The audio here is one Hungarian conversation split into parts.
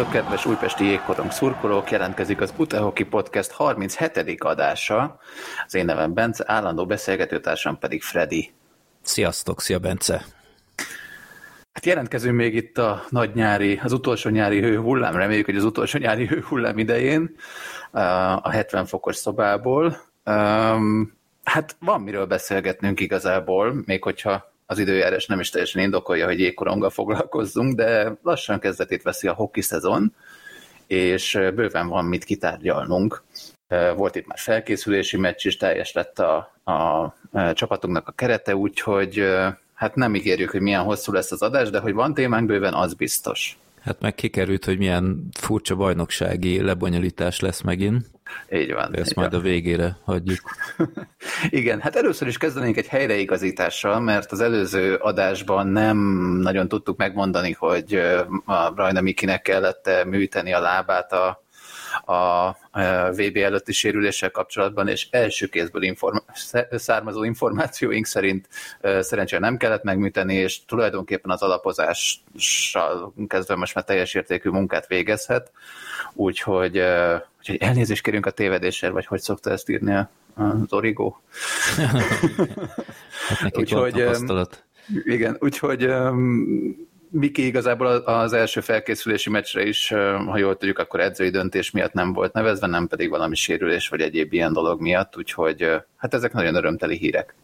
Sziasztok, kedves újpesti jégkorong szurkolók! Jelentkezik az Utehoki Podcast 37. adása. Az én nevem Bence, állandó beszélgetőtársam pedig Freddy. Sziasztok, szia Bence! Hát jelentkezünk még itt a nagy nyári, az utolsó nyári hőhullám, reméljük, hogy az utolsó nyári hőhullám idején a 70 fokos szobából. Hát van miről beszélgetnünk igazából, még hogyha az időjárás nem is teljesen indokolja, hogy jégkoronggal foglalkozzunk, de lassan kezdetét veszi a hoki szezon, és bőven van mit kitárgyalnunk. Volt itt már felkészülési meccs is, teljes lett a, a, csapatunknak a kerete, úgyhogy hát nem ígérjük, hogy milyen hosszú lesz az adás, de hogy van témánk bőven, az biztos. Hát meg kikerült, hogy milyen furcsa bajnoksági lebonyolítás lesz megint. Így van. Ezt így majd van. a végére hagyjuk. Igen, hát először is kezdenénk egy helyreigazítással, mert az előző adásban nem nagyon tudtuk megmondani, hogy a Rajna Mikinek kellett műteni a lábát a a VB előtti sérüléssel kapcsolatban, és első kézből inform- származó információink szerint szerencsére nem kellett megműteni, és tulajdonképpen az alapozással kezdve most már teljes értékű munkát végezhet, úgyhogy, úgyhogy elnézést kérünk a tévedésért, vagy hogy szokta ezt írni az Origo. hát úgyhogy, igen, úgyhogy Miki igazából az első felkészülési meccsre is, ha jól tudjuk, akkor edzői döntés miatt nem volt nevezve, nem pedig valami sérülés vagy egyéb ilyen dolog miatt, úgyhogy hát ezek nagyon örömteli hírek.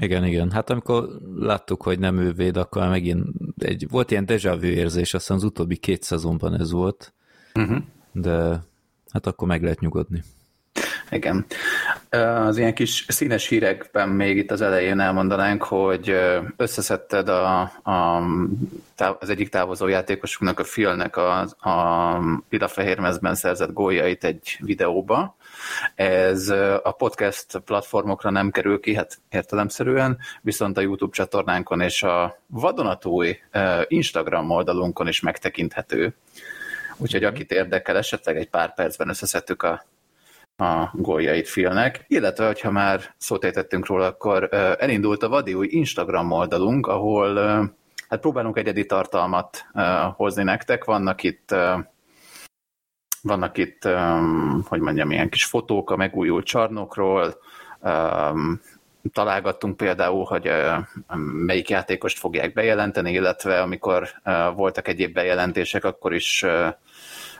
Igen, igen. Hát amikor láttuk, hogy nem ő véd, akkor megint egy, volt ilyen déjà vu érzés, aztán az utóbbi két szezonban ez volt, uh-huh. de hát akkor meg lehet nyugodni. Igen. Az ilyen kis színes hírekben még itt az elején elmondanánk, hogy összeszedted a, a, az egyik távozó játékosunknak, a Philnek a, a Lila Fehérmezben szerzett góljait egy videóba. Ez a podcast platformokra nem kerül ki, hát értelemszerűen, viszont a YouTube csatornánkon és a vadonatúj Instagram oldalunkon is megtekinthető. Úgyhogy akit érdekel, esetleg egy pár percben összeszedtük a a góljait filnek, illetve, hogyha már szót ejtettünk róla, akkor elindult a vadi új Instagram oldalunk, ahol hát próbálunk egyedi tartalmat hozni nektek. Vannak itt vannak itt, hogy mondjam, ilyen kis fotók a megújult csarnokról, találgattunk például, hogy melyik játékost fogják bejelenteni, illetve amikor voltak egyéb bejelentések, akkor is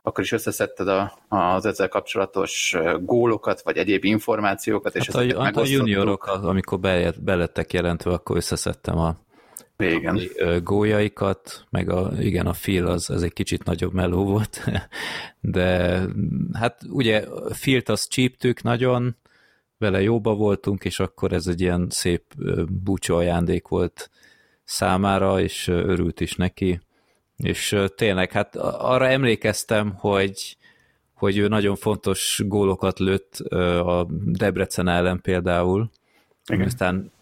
akkor is összeszedted a, az ezzel kapcsolatos gólokat, vagy egyéb információkat, és hát a, hát a juniorok, amikor be, belettek jelentve, akkor összeszedtem a, igen. góljaikat, meg a, igen, a fil az, az egy kicsit nagyobb meló volt, de hát ugye filt azt csíptük nagyon, vele jóba voltunk, és akkor ez egy ilyen szép búcsú ajándék volt számára, és örült is neki és tényleg, hát arra emlékeztem, hogy, hogy ő nagyon fontos gólokat lőtt a Debrecen ellen például, Igen. aztán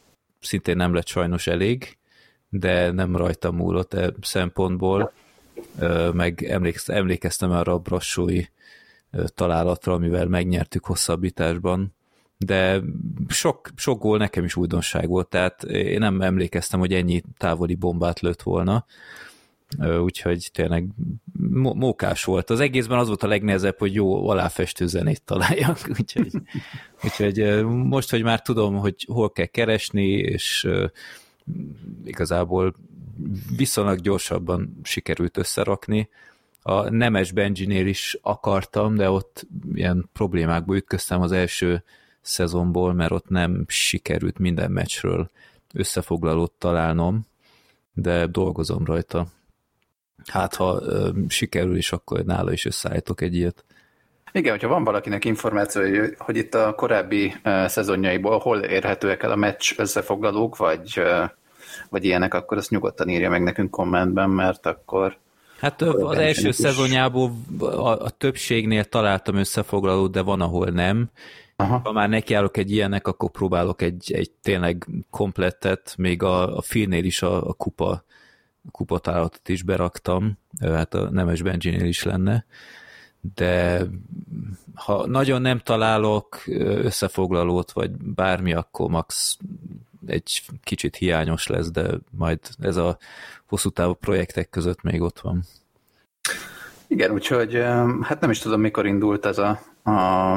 szintén nem lett sajnos elég, de nem rajta múlott e szempontból, meg emlékeztem arra a brassói találatra, amivel megnyertük hosszabbításban, de sok, sok gól nekem is újdonság volt, tehát én nem emlékeztem, hogy ennyi távoli bombát lőtt volna, úgyhogy tényleg mókás volt. Az egészben az volt a legnehezebb, hogy jó aláfestő zenét találjak, úgyhogy, úgyhogy most, hogy már tudom, hogy hol kell keresni, és igazából viszonylag gyorsabban sikerült összerakni. A Nemes Benjinél is akartam, de ott ilyen problémákba ütköztem az első szezonból, mert ott nem sikerült minden meccsről összefoglalót találnom, de dolgozom rajta hát ha ö, sikerül is, akkor nála is összeállítok egy ilyet. Igen, hogyha van valakinek információ, hogy, itt a korábbi uh, szezonjaiból hol érhetőek el a meccs összefoglalók, vagy, uh, vagy ilyenek, akkor azt nyugodtan írja meg nekünk kommentben, mert akkor Hát az első is. szezonjából a, a többségnél találtam összefoglalót, de van, ahol nem. Aha. Ha már nekiállok egy ilyenek, akkor próbálok egy, egy tényleg komplettet, még a, a filmnél is a, a kupa kupatállatot is beraktam, hát a Nemes Benjinél is lenne, de ha nagyon nem találok összefoglalót, vagy bármi, akkor max egy kicsit hiányos lesz, de majd ez a hosszú távú projektek között még ott van. Igen, úgyhogy hát nem is tudom, mikor indult ez a, a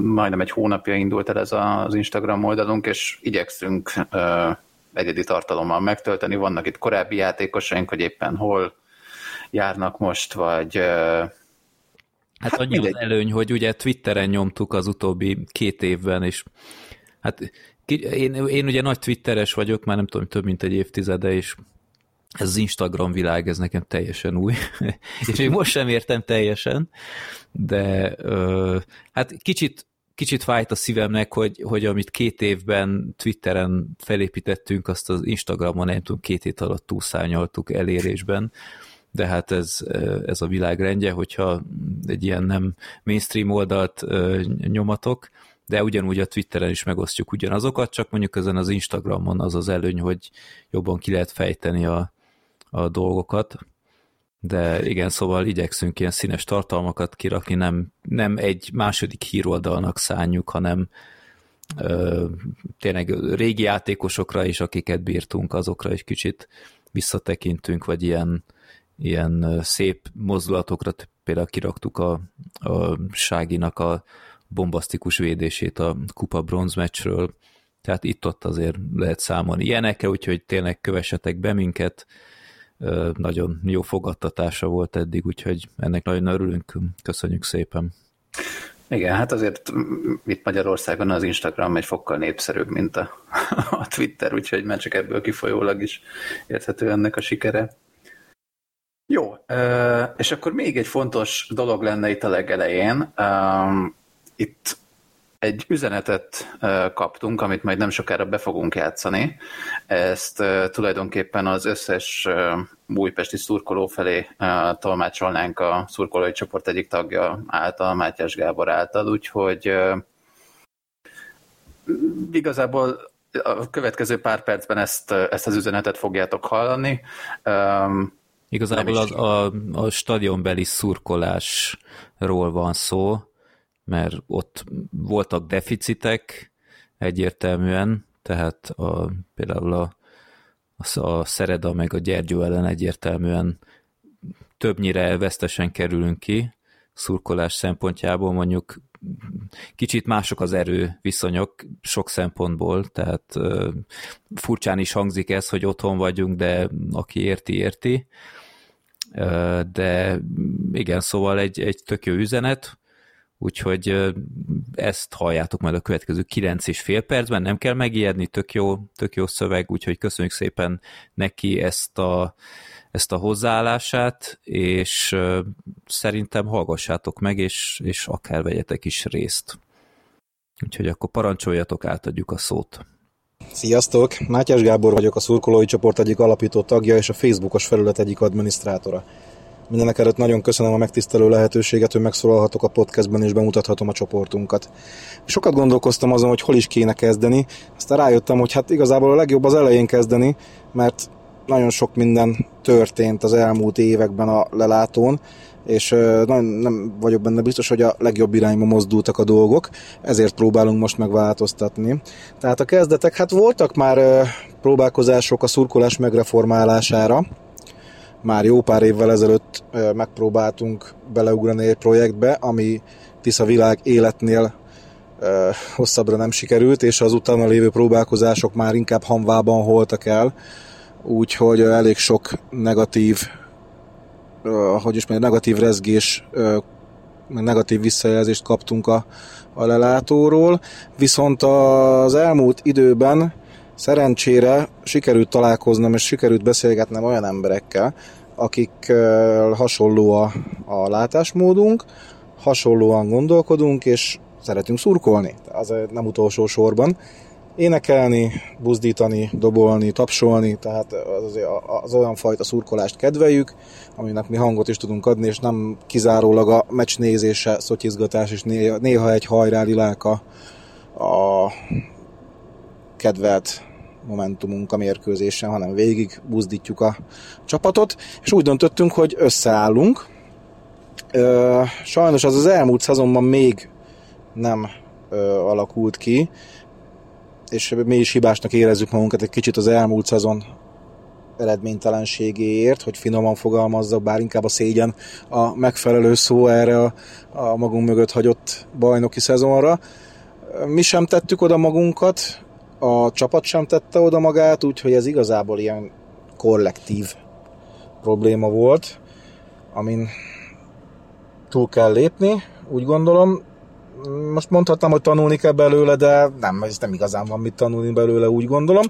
majdnem egy hónapja indult el ez az Instagram oldalunk, és igyekszünk egyedi tartalommal megtölteni. Vannak itt korábbi játékosaink, hogy éppen hol járnak most, vagy Hát, hát annyi mindegy. az előny, hogy ugye Twitteren nyomtuk az utóbbi két évben, és hát én, én ugye nagy Twitteres vagyok, már nem tudom, több mint egy évtizede, és ez az Instagram világ, ez nekem teljesen új, és még most sem értem teljesen, de ö, hát kicsit, kicsit fájt a szívemnek, hogy, hogy amit két évben Twitteren felépítettünk, azt az Instagramon nem tudom, két hét alatt túlszányoltuk elérésben, de hát ez, ez a világrendje, hogyha egy ilyen nem mainstream oldalt nyomatok, de ugyanúgy a Twitteren is megosztjuk ugyanazokat, csak mondjuk ezen az Instagramon az az előny, hogy jobban ki lehet fejteni a, a dolgokat, de igen, szóval igyekszünk ilyen színes tartalmakat kirakni, nem, nem egy második híroldalnak szánjuk, hanem ö, tényleg régi játékosokra is, akiket bírtunk, azokra is kicsit visszatekintünk, vagy ilyen, ilyen szép mozdulatokra, például kiraktuk a, a Ságinak a bombasztikus védését a kupa bronz meccsről, tehát itt-ott azért lehet számolni. Ilyenekre, úgyhogy tényleg kövessetek be minket, nagyon jó fogadtatása volt eddig, úgyhogy ennek nagyon örülünk, köszönjük szépen. Igen, hát azért itt Magyarországon az Instagram egy fokkal népszerűbb, mint a, a Twitter, úgyhogy már csak ebből kifolyólag is érthető ennek a sikere. Jó, és akkor még egy fontos dolog lenne itt a legelején. Itt egy üzenetet kaptunk, amit majd nem sokára be fogunk játszani. Ezt tulajdonképpen az összes újpesti szurkoló felé tolmácsolnánk a szurkolói csoport egyik tagja által, Mátyás Gábor által, úgyhogy igazából a következő pár percben ezt, ezt az üzenetet fogjátok hallani. Igazából az, a, a stadionbeli szurkolásról van szó, mert ott voltak deficitek egyértelműen, tehát a, például a, a Szereda meg a Gyergyó ellen egyértelműen többnyire vesztesen kerülünk ki, szurkolás szempontjából mondjuk kicsit mások az erő viszonyok sok szempontból, tehát furcsán is hangzik ez, hogy otthon vagyunk, de aki érti, érti. De igen, szóval egy, egy tök jó üzenet, úgyhogy ezt halljátok majd a következő 9 és fél percben, nem kell megijedni, tök jó, tök jó szöveg, úgyhogy köszönjük szépen neki ezt a, ezt a hozzáállását, és szerintem hallgassátok meg, és, és akár vegyetek is részt. Úgyhogy akkor parancsoljatok, átadjuk a szót. Sziasztok! Mátyás Gábor vagyok, a szurkolói csoport egyik alapító tagja és a Facebookos felület egyik adminisztrátora. Mindenek előtt nagyon köszönöm a megtisztelő lehetőséget, hogy megszólalhatok a podcastben és bemutathatom a csoportunkat. Sokat gondolkoztam azon, hogy hol is kéne kezdeni, aztán rájöttem, hogy hát igazából a legjobb az elején kezdeni, mert nagyon sok minden történt az elmúlt években a lelátón, és nagyon nem vagyok benne biztos, hogy a legjobb irányba mozdultak a dolgok, ezért próbálunk most megváltoztatni. Tehát a kezdetek, hát voltak már próbálkozások a szurkolás megreformálására, már jó pár évvel ezelőtt megpróbáltunk beleugrani egy projektbe, ami Tisza világ életnél hosszabbra nem sikerült, és az utána lévő próbálkozások már inkább hamvában holtak el, úgyhogy elég sok negatív, hogy is mondjam, negatív rezgés, negatív visszajelzést kaptunk a, a lelátóról, viszont az elmúlt időben Szerencsére sikerült találkoznom és sikerült beszélgetnem olyan emberekkel, akik hasonló a, a látásmódunk, hasonlóan gondolkodunk, és szeretünk szurkolni, az nem utolsó sorban. Énekelni, buzdítani, dobolni, tapsolni, tehát az, az olyan fajta szurkolást kedveljük, aminek mi hangot is tudunk adni, és nem kizárólag a meccs nézése, szotyizgatás, és néha, egy hajrá lilálka a kedvelt momentumunk a mérkőzésen, hanem végig buzdítjuk a csapatot, és úgy döntöttünk, hogy összeállunk. Sajnos az az elmúlt szezonban még nem alakult ki, és mi is hibásnak érezzük magunkat egy kicsit az elmúlt szezon eredménytelenségéért, hogy finoman fogalmazza, bár inkább a szégyen a megfelelő szó erre a, a magunk mögött hagyott bajnoki szezonra. Mi sem tettük oda magunkat, a csapat sem tette oda magát, úgyhogy ez igazából ilyen kollektív probléma volt, amin túl kell lépni, úgy gondolom. Most mondhatnám, hogy tanulni kell belőle, de nem, ez nem igazán van mit tanulni belőle, úgy gondolom,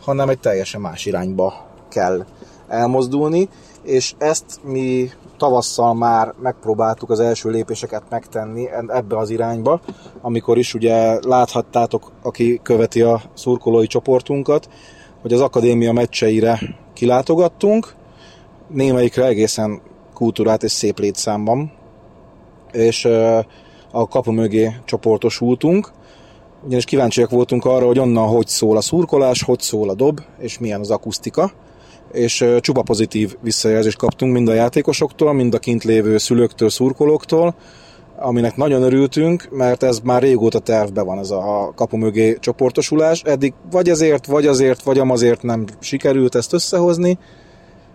hanem egy teljesen más irányba kell elmozdulni, és ezt mi tavasszal már megpróbáltuk az első lépéseket megtenni ebbe az irányba, amikor is ugye láthattátok, aki követi a szurkolói csoportunkat, hogy az akadémia meccseire kilátogattunk, némelyikre egészen kultúrát és szép létszámban, és a kapu mögé csoportosultunk, ugyanis kíváncsiak voltunk arra, hogy onnan hogy szól a szurkolás, hogy szól a dob, és milyen az akusztika, és csupa pozitív visszajelzést kaptunk mind a játékosoktól, mind a kint lévő szülőktől, szurkolóktól, aminek nagyon örültünk, mert ez már régóta tervbe van ez a kapu mögé csoportosulás. Eddig vagy ezért, vagy azért, vagy amazért nem sikerült ezt összehozni,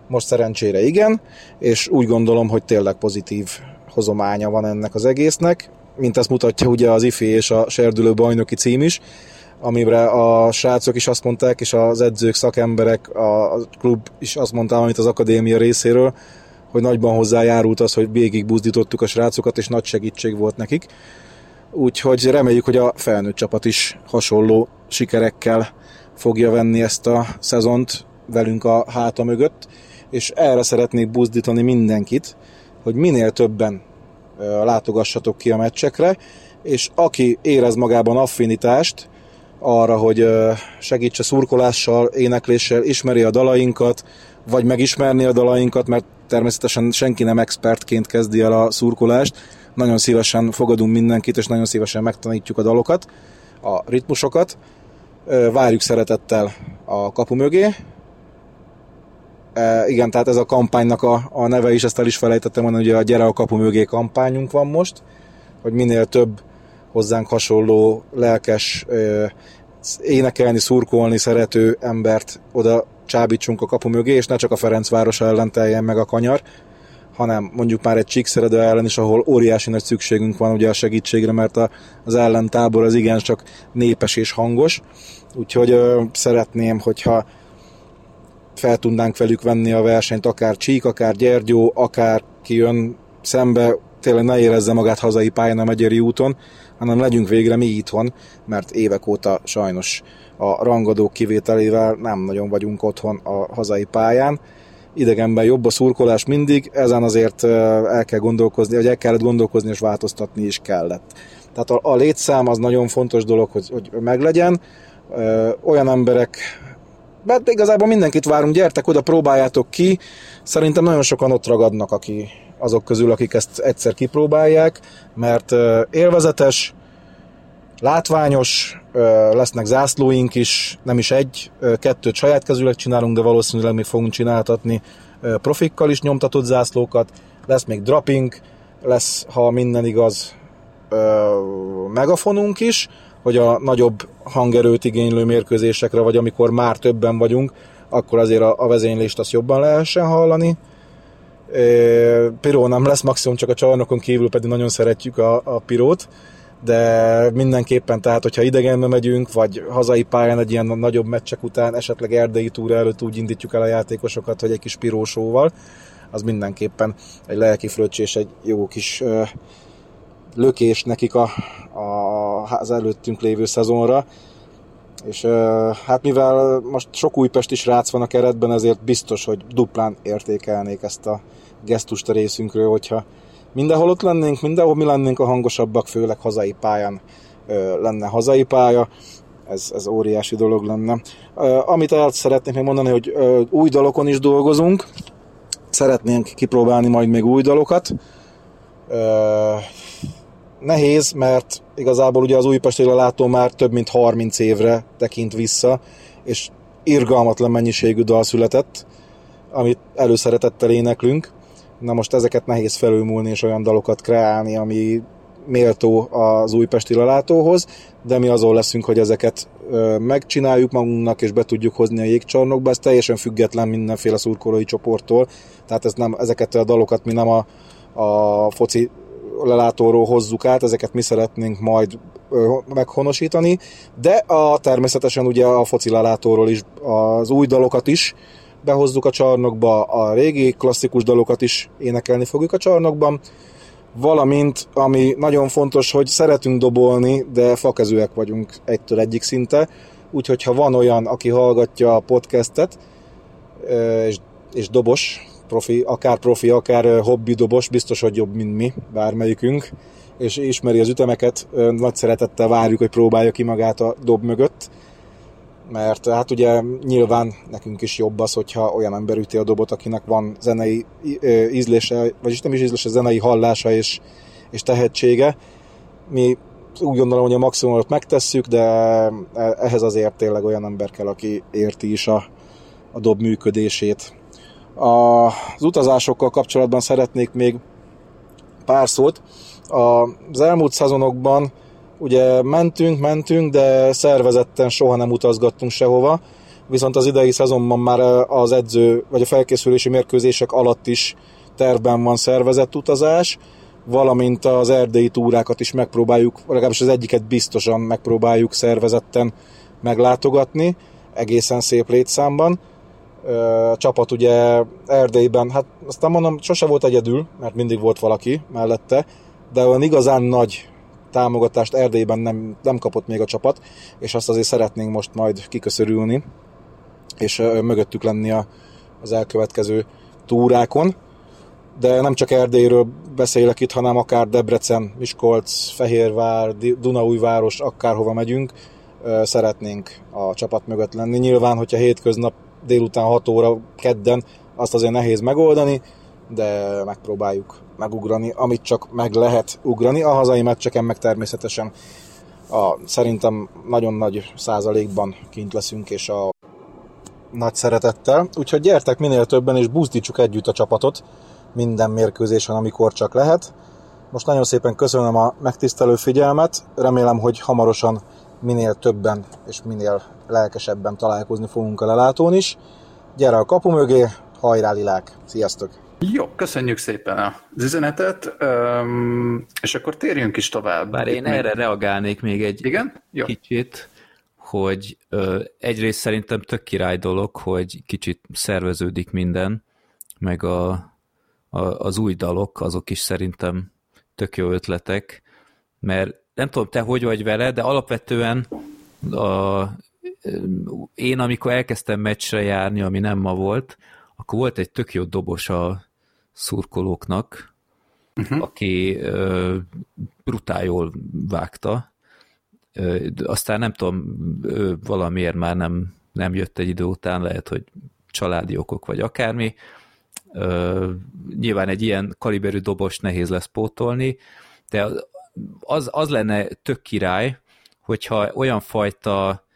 most szerencsére igen, és úgy gondolom, hogy tényleg pozitív hozománya van ennek az egésznek, mint ezt mutatja ugye az IFI és a serdülő bajnoki cím is, amire a srácok is azt mondták, és az edzők, szakemberek, a klub is azt mondta, amit az akadémia részéről, hogy nagyban hozzájárult az, hogy végig buzdítottuk a srácokat, és nagy segítség volt nekik. Úgyhogy reméljük, hogy a felnőtt csapat is hasonló sikerekkel fogja venni ezt a szezont velünk a háta mögött, és erre szeretnék buzdítani mindenkit, hogy minél többen látogassatok ki a meccsekre, és aki érez magában affinitást arra, hogy segítse szurkolással, énekléssel, ismeri a dalainkat, vagy megismerni a dalainkat, mert természetesen senki nem expertként kezdi el a szurkolást. Nagyon szívesen fogadunk mindenkit, és nagyon szívesen megtanítjuk a dalokat, a ritmusokat. Várjuk szeretettel a kapu mögé, igen, tehát ez a kampánynak a, a neve is, ezt el is felejtettem mondani, hogy a Gyere a kapu mögé kampányunk van most, hogy minél több hozzánk hasonló lelkes, énekelni, szurkolni szerető embert oda csábítsunk a kapu mögé, és ne csak a Ferencváros ellen teljen meg a kanyar, hanem mondjuk már egy Csíkszeredő ellen is, ahol óriási nagy szükségünk van ugye a segítségre, mert a, az ellentábor az igen csak népes és hangos. Úgyhogy ö, szeretném, hogyha fel tudnánk velük venni a versenyt, akár Csík, akár Gyergyó, akár ki jön szembe, tényleg ne érezze magát hazai pályán a Megyeri úton, hanem legyünk végre mi itthon, mert évek óta sajnos a rangadók kivételével nem nagyon vagyunk otthon a hazai pályán. Idegenben jobb a szurkolás mindig, ezen azért el kell gondolkozni, vagy el kellett gondolkozni, és változtatni is kellett. Tehát a, a létszám az nagyon fontos dolog, hogy, hogy meglegyen. Olyan emberek mert igazából mindenkit várunk, gyertek oda, próbáljátok ki. Szerintem nagyon sokan ott ragadnak, aki, azok közül, akik ezt egyszer kipróbálják, mert élvezetes, látványos, lesznek zászlóink is, nem is egy, kettőt saját kezűleg csinálunk, de valószínűleg még fogunk csináltatni profikkal is nyomtatott zászlókat, lesz még dropping, lesz, ha minden igaz, megafonunk is, hogy a nagyobb hangerőt igénylő mérkőzésekre, vagy amikor már többen vagyunk, akkor azért a, a vezénylést azt jobban lehessen hallani. Piró nem lesz, maximum csak a csarnokon kívül pedig nagyon szeretjük a, a pirót, de mindenképpen, tehát hogyha idegenbe megyünk, vagy hazai pályán egy ilyen nagyobb meccsek után, esetleg erdei túra előtt úgy indítjuk el a játékosokat, hogy egy kis pirósóval, az mindenképpen egy lelki fröccs egy jó kis lökés nekik a, a, az előttünk lévő szezonra. És hát mivel most sok újpesti srác van a keretben, ezért biztos, hogy duplán értékelnék ezt a gesztust a részünkről, hogyha mindenhol ott lennénk, mindenhol mi lennénk a hangosabbak, főleg hazai pályán lenne hazai pálya, ez, ez óriási dolog lenne. Amit el szeretnék még mondani, hogy új dalokon is dolgozunk, szeretnénk kipróbálni majd még új dalokat, nehéz, mert igazából ugye az Újpesti látó már több mint 30 évre tekint vissza, és irgalmatlan mennyiségű dal született, amit előszeretettel éneklünk. Na most ezeket nehéz felülmúlni és olyan dalokat kreálni, ami méltó az újpesti lelátóhoz, de mi azon leszünk, hogy ezeket megcsináljuk magunknak, és be tudjuk hozni a jégcsarnokba. Ez teljesen független mindenféle szurkolói csoporttól, tehát ez nem, ezeket a dalokat mi nem a, a foci lelátóról hozzuk át, ezeket mi szeretnénk majd meghonosítani, de a, természetesen ugye a foci lelátóról is az új dalokat is behozzuk a csarnokba, a régi klasszikus dalokat is énekelni fogjuk a csarnokban, valamint, ami nagyon fontos, hogy szeretünk dobolni, de fakezőek vagyunk egytől egyik szinte, úgyhogy ha van olyan, aki hallgatja a podcastet, és, és dobos, profi, akár profi, akár hobbi dobos, biztos, hogy jobb, mint mi, bármelyikünk, és ismeri az ütemeket, nagy szeretettel várjuk, hogy próbálja ki magát a dob mögött, mert hát ugye nyilván nekünk is jobb az, hogyha olyan ember üti a dobot, akinek van zenei ízlése, vagyis nem is ízlése, zenei hallása és, és tehetsége. Mi úgy gondolom, hogy a maximumot megtesszük, de e, ehhez azért tényleg olyan ember kell, aki érti is a, a dob működését. A, az utazásokkal kapcsolatban szeretnék még pár szót. Az elmúlt szezonokban ugye mentünk, mentünk, de szervezetten soha nem utazgattunk sehova, viszont az idei szezonban már az edző, vagy a felkészülési mérkőzések alatt is tervben van szervezett utazás, valamint az erdélyi túrákat is megpróbáljuk, legalábbis az egyiket biztosan megpróbáljuk szervezetten meglátogatni, egészen szép létszámban. A csapat ugye Erdélyben, hát aztán mondom, sose volt egyedül, mert mindig volt valaki mellette, de olyan igazán nagy támogatást Erdélyben nem, nem kapott még a csapat, és azt azért szeretnénk most majd kiköszörülni, és mögöttük lenni a, az elkövetkező túrákon. De nem csak Erdélyről beszélek itt, hanem akár Debrecen, Miskolc, Fehérvár, Dunaújváros, akárhova megyünk, szeretnénk a csapat mögött lenni. Nyilván, hogyha hétköznap délután 6 óra kedden, azt azért nehéz megoldani, de megpróbáljuk megugrani, amit csak meg lehet ugrani. A hazai meccseken meg természetesen a, szerintem nagyon nagy százalékban kint leszünk, és a nagy szeretettel. Úgyhogy gyertek minél többen, és buzdítsuk együtt a csapatot minden mérkőzésen, amikor csak lehet. Most nagyon szépen köszönöm a megtisztelő figyelmet, remélem, hogy hamarosan minél többen és minél lelkesebben találkozni fogunk a lelátón is. Gyere a kapu mögé, hajrá lilák! Sziasztok! Jó, köszönjük szépen az üzenetet, és akkor térjünk is tovább. Bár én még... erre reagálnék még egy Igen? Jó. kicsit, hogy egyrészt szerintem tök király dolog, hogy kicsit szerveződik minden, meg a, a, az új dalok, azok is szerintem tök jó ötletek, mert nem tudom, te hogy vagy vele, de alapvetően a, én, amikor elkezdtem meccsre járni, ami nem ma volt, akkor volt egy tök jó dobos a szurkolóknak, uh-huh. aki ö, brutál jól vágta. Ö, aztán nem tudom, ő valamiért már nem, nem jött egy idő után, lehet, hogy családi okok vagy akármi. Ö, nyilván egy ilyen kaliberű dobos nehéz lesz pótolni, de az, az lenne tök király, hogyha olyan fajta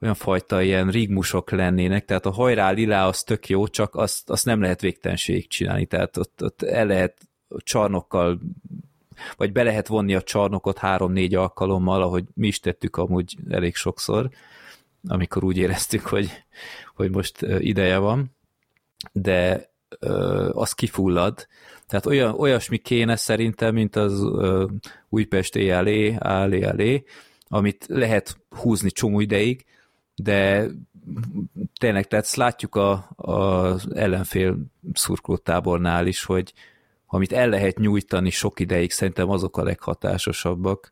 olyan fajta ilyen rigmusok lennének, tehát a hajrá lilá az tök jó, csak azt, azt nem lehet végtelenség csinálni, tehát ott, ott el lehet csarnokkal, vagy be lehet vonni a csarnokot három-négy alkalommal, ahogy mi is tettük amúgy elég sokszor, amikor úgy éreztük, hogy, hogy most ideje van, de ö, az kifullad. Tehát olyan, olyasmi kéne szerintem, mint az ö, Újpest állé, állé, amit lehet húzni csomó ideig, de tényleg, tehát látjuk a, az ellenfél szurkolótábornál is, hogy amit el lehet nyújtani sok ideig, szerintem azok a leghatásosabbak.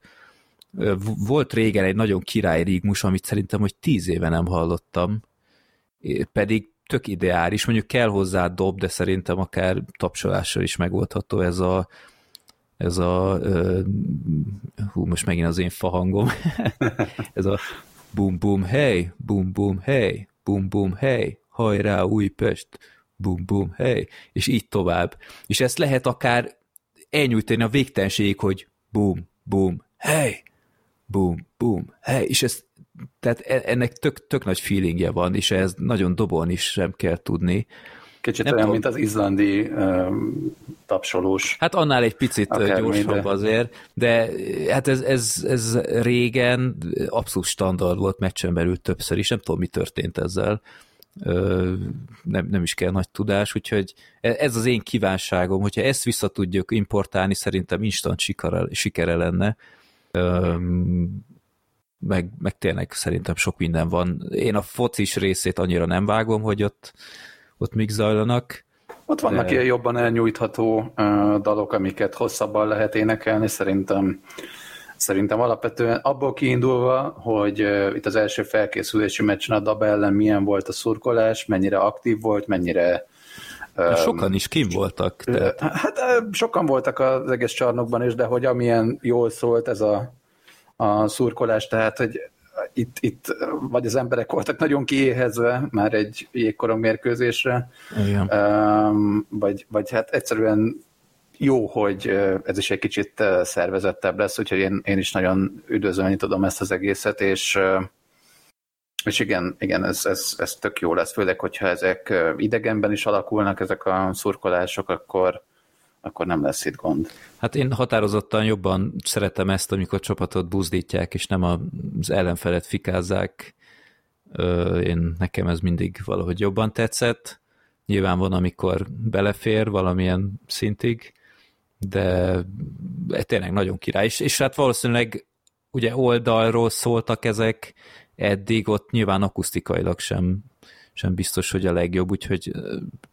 Volt régen egy nagyon király rigmus, amit szerintem, hogy tíz éve nem hallottam, pedig tök ideális, mondjuk kell hozzá dob, de szerintem akár tapsolással is megoldható ez a ez a hú, most megint az én fahangom, ez a bum bum hey, bum bum hey, bum bum hey, hajrá Újpest, bum bum hey, és így tovább. És ezt lehet akár elnyújtani a végtelenség, hogy bum bum hey, bum bum hey, és ez tehát e, ennek tök, tök nagy feelingje van, és ez nagyon dobolni is sem kell tudni. Kicsit nem olyan, tudom. mint az izlandi um, tapsolós. Hát annál egy picit gyorsabb de... azért, de hát ez, ez, ez régen abszolút standard volt, meccsen belül többször is, nem tudom, mi történt ezzel. Nem, nem is kell nagy tudás, úgyhogy e, ez az én kívánságom, hogyha ezt vissza tudjuk importálni, szerintem instant sikere, sikere lenne meg, meg tényleg szerintem sok minden van. Én a focis részét annyira nem vágom, hogy ott, ott mik zajlanak. Ott vannak de... ilyen jobban elnyújtható dalok, amiket hosszabban lehet énekelni, szerintem Szerintem alapvetően abból kiindulva, hogy uh, itt az első felkészülési meccsen a DAB ellen milyen volt a szurkolás, mennyire aktív volt, mennyire Sokan is kim voltak. Tehát. Hát sokan voltak az egész csarnokban is, de hogy amilyen jól szólt ez a a szurkolás, tehát hogy itt, itt vagy az emberek voltak nagyon kiéhezve már egy jégkorom mérkőzésre, Igen. vagy, vagy hát egyszerűen jó, hogy ez is egy kicsit szervezettebb lesz, úgyhogy én, én is nagyon üdvözölni tudom ezt az egészet, és, és igen, igen ez, ez, ez tök jó lesz, főleg, hogyha ezek idegenben is alakulnak, ezek a szurkolások, akkor, akkor nem lesz itt gond. Hát én határozottan jobban szeretem ezt, amikor csapatot buzdítják, és nem az ellenfelet fikázzák. Én, nekem ez mindig valahogy jobban tetszett. Nyilván van, amikor belefér valamilyen szintig, de tényleg nagyon király. És, és hát valószínűleg ugye oldalról szóltak ezek eddig, ott nyilván akusztikailag sem, sem biztos, hogy a legjobb, úgyhogy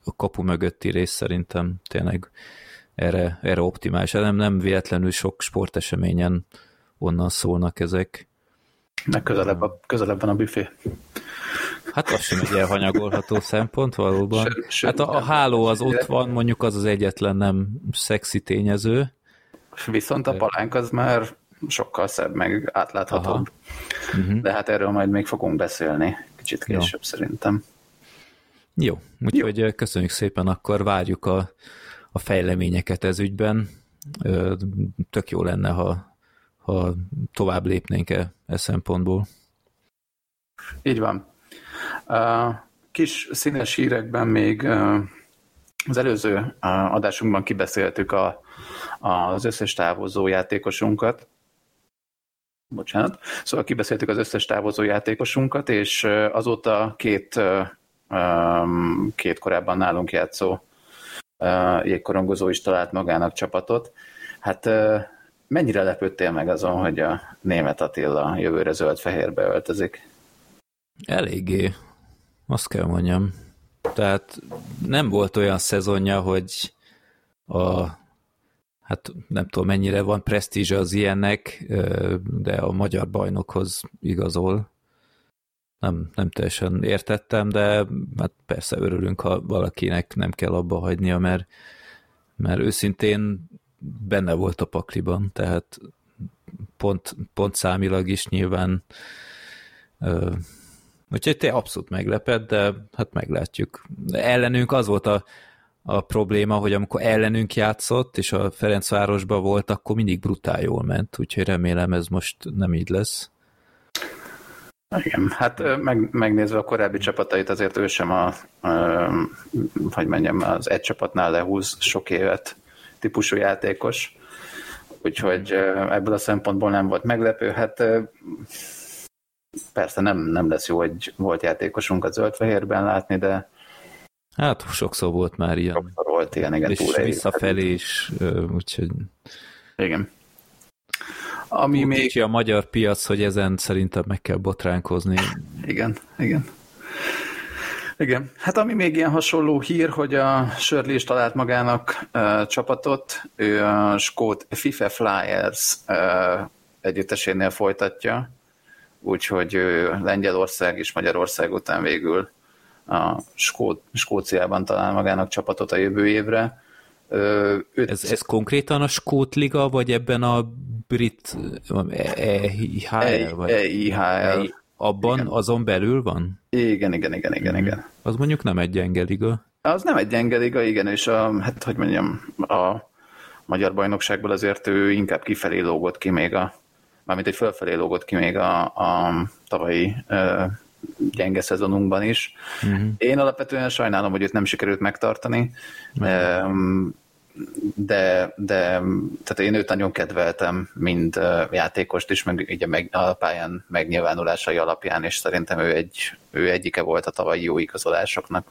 a kapu mögötti rész szerintem tényleg erre, erre optimális. Nem, nem véletlenül sok sporteseményen onnan szólnak ezek. Meg közelebb, a, közelebb van a büfé. Hát az sem egy elhanyagolható szempont valóban. Sőt, hát a, a háló az ott van, mondjuk az az egyetlen nem szexi tényező. Viszont a palánk az már sokkal szebb, meg átláthatóbb. Uh-huh. De hát erről majd még fogunk beszélni kicsit később Jó. szerintem. Jó, úgyhogy Jó. köszönjük szépen, akkor várjuk a a fejleményeket ez ügyben. Tök jó lenne, ha, ha tovább lépnénk e, e szempontból. Így van. Kis színes hírekben még az előző adásunkban kibeszéltük a, az összes távozó játékosunkat, bocsánat, szóval kibeszéltük az összes távozó játékosunkat, és azóta két, két korábban nálunk játszó jégkorongozó is talált magának csapatot. Hát mennyire lepődtél meg azon, hogy a német Attila jövőre zöld-fehérbe öltözik? Eléggé, azt kell mondjam. Tehát nem volt olyan szezonja, hogy a hát nem tudom mennyire van presztízse az ilyennek, de a magyar bajnokhoz igazol nem, nem teljesen értettem, de hát persze örülünk, ha valakinek nem kell abba hagynia, mert, mert őszintén benne volt a pakliban, tehát pont, pont számilag is nyilván ö, úgyhogy te abszolút meglepett, de hát meglátjuk. Ellenünk az volt a, a probléma, hogy amikor ellenünk játszott, és a Ferencvárosban volt, akkor mindig brutál jól ment, úgyhogy remélem ez most nem így lesz. Igen, hát meg, megnézve a korábbi csapatait, azért ő sem a, a hogy mondjam, az egy csapatnál lehúz sok évet típusú játékos, úgyhogy ebből a szempontból nem volt meglepő. Hát persze nem, nem lesz jó egy volt játékosunk a zöld-fehérben látni, de Hát sokszor volt már ilyen. Sokszor volt ilyen, igen. És visszafelé is, úgyhogy... Igen. Ami még... Kicsi a magyar piac, hogy ezen szerintem meg kell botránkozni. Igen, igen. Igen, hát ami még ilyen hasonló hír, hogy a Shirley is talált magának uh, csapatot, ő a Skót FIFA Flyers uh, együttesénél folytatja, úgyhogy ő Lengyelország és Magyarország után végül a Skót, Skóciában talál magának csapatot a jövő évre. Öt... Ez, ez konkrétan a Skót Liga, vagy ebben a brit EIHL? Vagy? EIHL. Abban, igen. azon belül van? Igen, igen, igen, igen, mm. igen. Az mondjuk nem egy gyenge liga. Az nem egy gyenge liga, igen, és a, hát hogy mondjam, a magyar bajnokságból azért ő inkább kifelé lógott ki még a, mármint egy fölfelé lógott ki még a, a tavalyi ö, gyenge szezonunkban is. Uh-huh. Én alapvetően sajnálom, hogy őt nem sikerült megtartani, uh-huh. De, de tehát én őt nagyon kedveltem, mind játékost is, meg ugye meg, a pályán megnyilvánulásai alapján, és szerintem ő, egy, ő egyike volt a tavalyi jó igazolásoknak.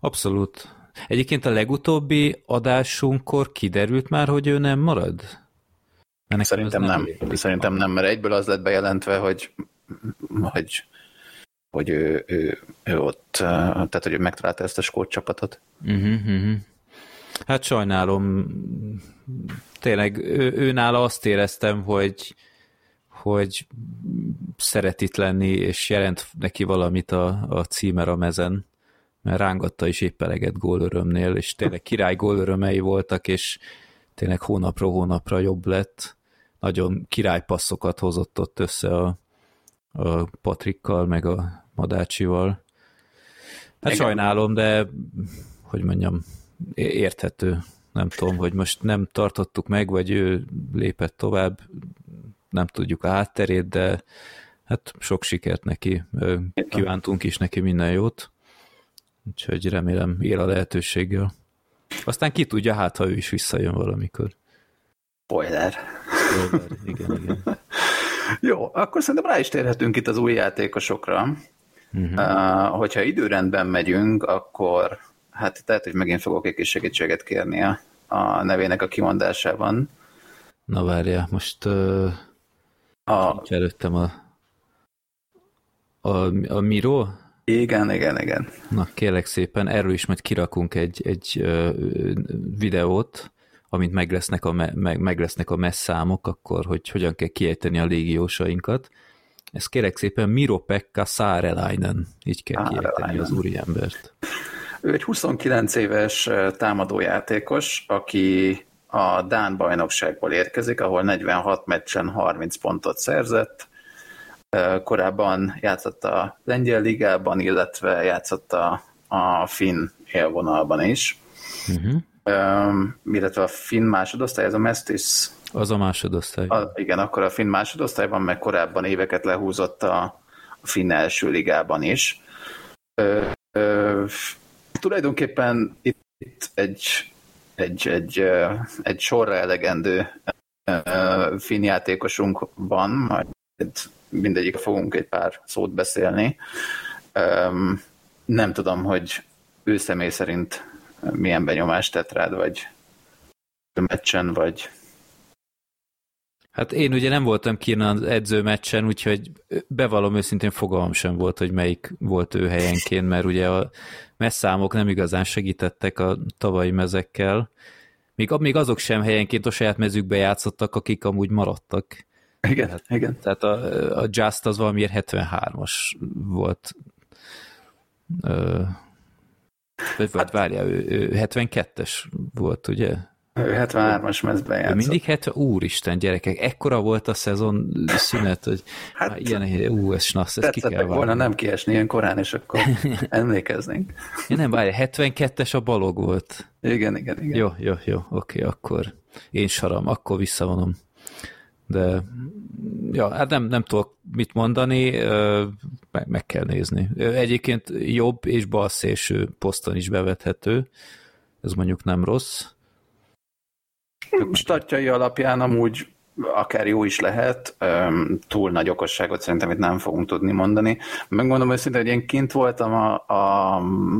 Abszolút. Egyébként a legutóbbi adásunkkor kiderült már, hogy ő nem marad? Ennek Szerintem nem. nem. Szerintem nem, mert egyből az lett bejelentve, hogy, hogy, hogy ő, ő, ő ott, tehát hogy ő megtalálta ezt a skót csapatot. Uh-huh, uh-huh. Hát sajnálom, tényleg ő, ő nála azt éreztem, hogy hogy szeret itt lenni, és jelent neki valamit a, a címer a mezen, mert rángatta is épp eleget gólörömnél, és tényleg király gólörömei voltak, és tényleg hónapra hónapra jobb lett. Nagyon királypasszokat hozott ott össze a, a Patrikkal, meg a Madácsival. Hát Igen. sajnálom, de hogy mondjam, érthető. Nem tudom, hogy most nem tartottuk meg, vagy ő lépett tovább, nem tudjuk a hátterét, de hát sok sikert neki. Kívántunk is neki minden jót. Úgyhogy remélem él a lehetőséggel. Aztán ki tudja, hát ha ő is visszajön valamikor. Spoiler. Spoiler, igen, igen. Jó, akkor szerintem rá is térhetünk itt az új játékosokra. Uh-huh. Uh, hogyha időrendben megyünk, akkor hát tehát, hogy megint fogok egy kis segítséget kérni a, a nevének a kimondásában. Na várja, most uh, a... előttem a, a, a Miro? Igen, igen, igen. Na, kérlek szépen, erről is majd kirakunk egy, egy uh, videót, amint meg lesznek a, me, meg, meg lesznek a messzámok, akkor hogy hogyan kell kiejteni a légiósainkat. Ez kérek szépen Miro-Pekka Saarelainen, így kell kiejteni az úriembert. Ő egy 29 éves támadójátékos, aki a Dán bajnokságból érkezik, ahol 46 meccsen 30 pontot szerzett, korábban játszott a Lengyel Ligában, illetve játszott a, a Finn élvonalban is. Uh-huh. Um, illetve a Finn másodosztály, ez a Mestis. Az a másodosztály. A, igen, akkor a Finn másodosztályban, meg korábban éveket lehúzott a, a Finn első ligában is. Ö, ö, tulajdonképpen itt, itt egy, egy, egy, egy sorra elegendő finn játékosunk van, majd mindegyik fogunk egy pár szót beszélni. Nem tudom, hogy ő személy szerint milyen benyomást tett rád, vagy meccsen, vagy Hát én ugye nem voltam ki az edzőmeccsen, úgyhogy bevallom őszintén fogalmam sem volt, hogy melyik volt ő helyenként, mert ugye a messzámok nem igazán segítettek a tavalyi mezekkel. Még, még azok sem helyenként a saját mezükbe játszottak, akik amúgy maradtak. Igen, tehát, igen. Tehát a, a Just az valamiért 73-as volt. Ö, vagy hát, várjál, ő, ő 72-es volt, ugye? Ő 73-as mezben játszott. Ő mindig 70, úristen gyerekek, ekkora volt a szezon szünet, hogy hát, ilyen, ú, ez snasz, ez ki kell volna nem kiesni ilyen korán, és akkor emlékeznénk. Ja, nem, várj, 72-es a balog volt. Igen, igen, igen. Jó, jó, jó, oké, akkor én saram, akkor visszavonom. De ja, hát nem, nem tudok mit mondani, meg, meg kell nézni. Egyébként jobb és bal szélső poszton is bevethető, ez mondjuk nem rossz statjai alapján amúgy akár jó is lehet, túl nagy okosságot szerintem itt nem fogunk tudni mondani. Megmondom őszintén, hogy én kint voltam a, a,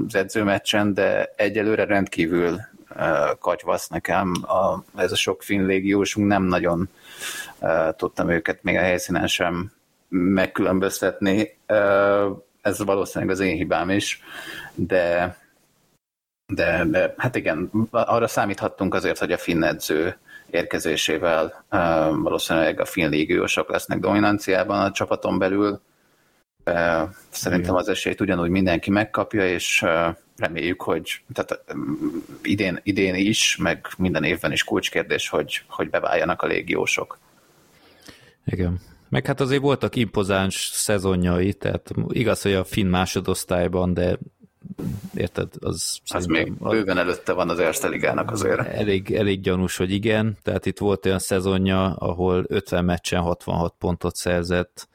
az edzőmeccsen, de egyelőre rendkívül katyvasz nekem. A, ez a sok finn légiósunk nem nagyon tudtam őket még a helyszínen sem megkülönböztetni. Ez valószínűleg az én hibám is, de de, de hát igen, arra számíthattunk azért, hogy a finn edző érkezésével uh, valószínűleg a finn légiósok lesznek dominanciában a csapaton belül. Uh, szerintem az esélyt ugyanúgy mindenki megkapja, és uh, reméljük, hogy tehát, idén, idén is, meg minden évben is kulcskérdés, hogy, hogy beváljanak a légiósok. Igen. Meg hát azért voltak impozáns szezonjai, tehát igaz, hogy a finn másodosztályban, de érted? Az, az még bőven előtte van az Erste Ligának azért. Elég, elég gyanús, hogy igen, tehát itt volt olyan szezonja, ahol 50 meccsen 66 pontot szerzett,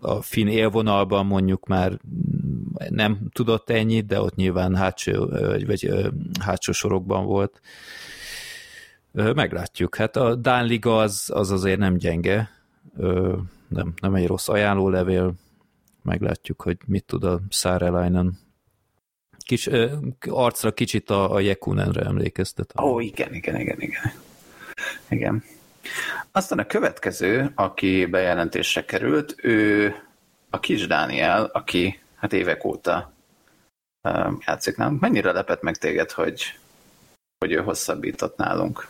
A fin élvonalban mondjuk már nem tudott ennyit, de ott nyilván hátsó, vagy, hátsó sorokban volt. Meglátjuk. Hát a Dán Liga az, az azért nem gyenge, nem, nem egy rossz ajánlólevél, meglátjuk, hogy mit tud a Sárelainen. Kis, arcra kicsit a, a Jekunenre emlékeztet. Ó, oh, igen, igen, igen, igen. Igen. Aztán a következő, aki bejelentésre került, ő a kis Dániel, aki hát évek óta játszik nálunk. Mennyire lepett meg téged, hogy, hogy ő hosszabbított nálunk?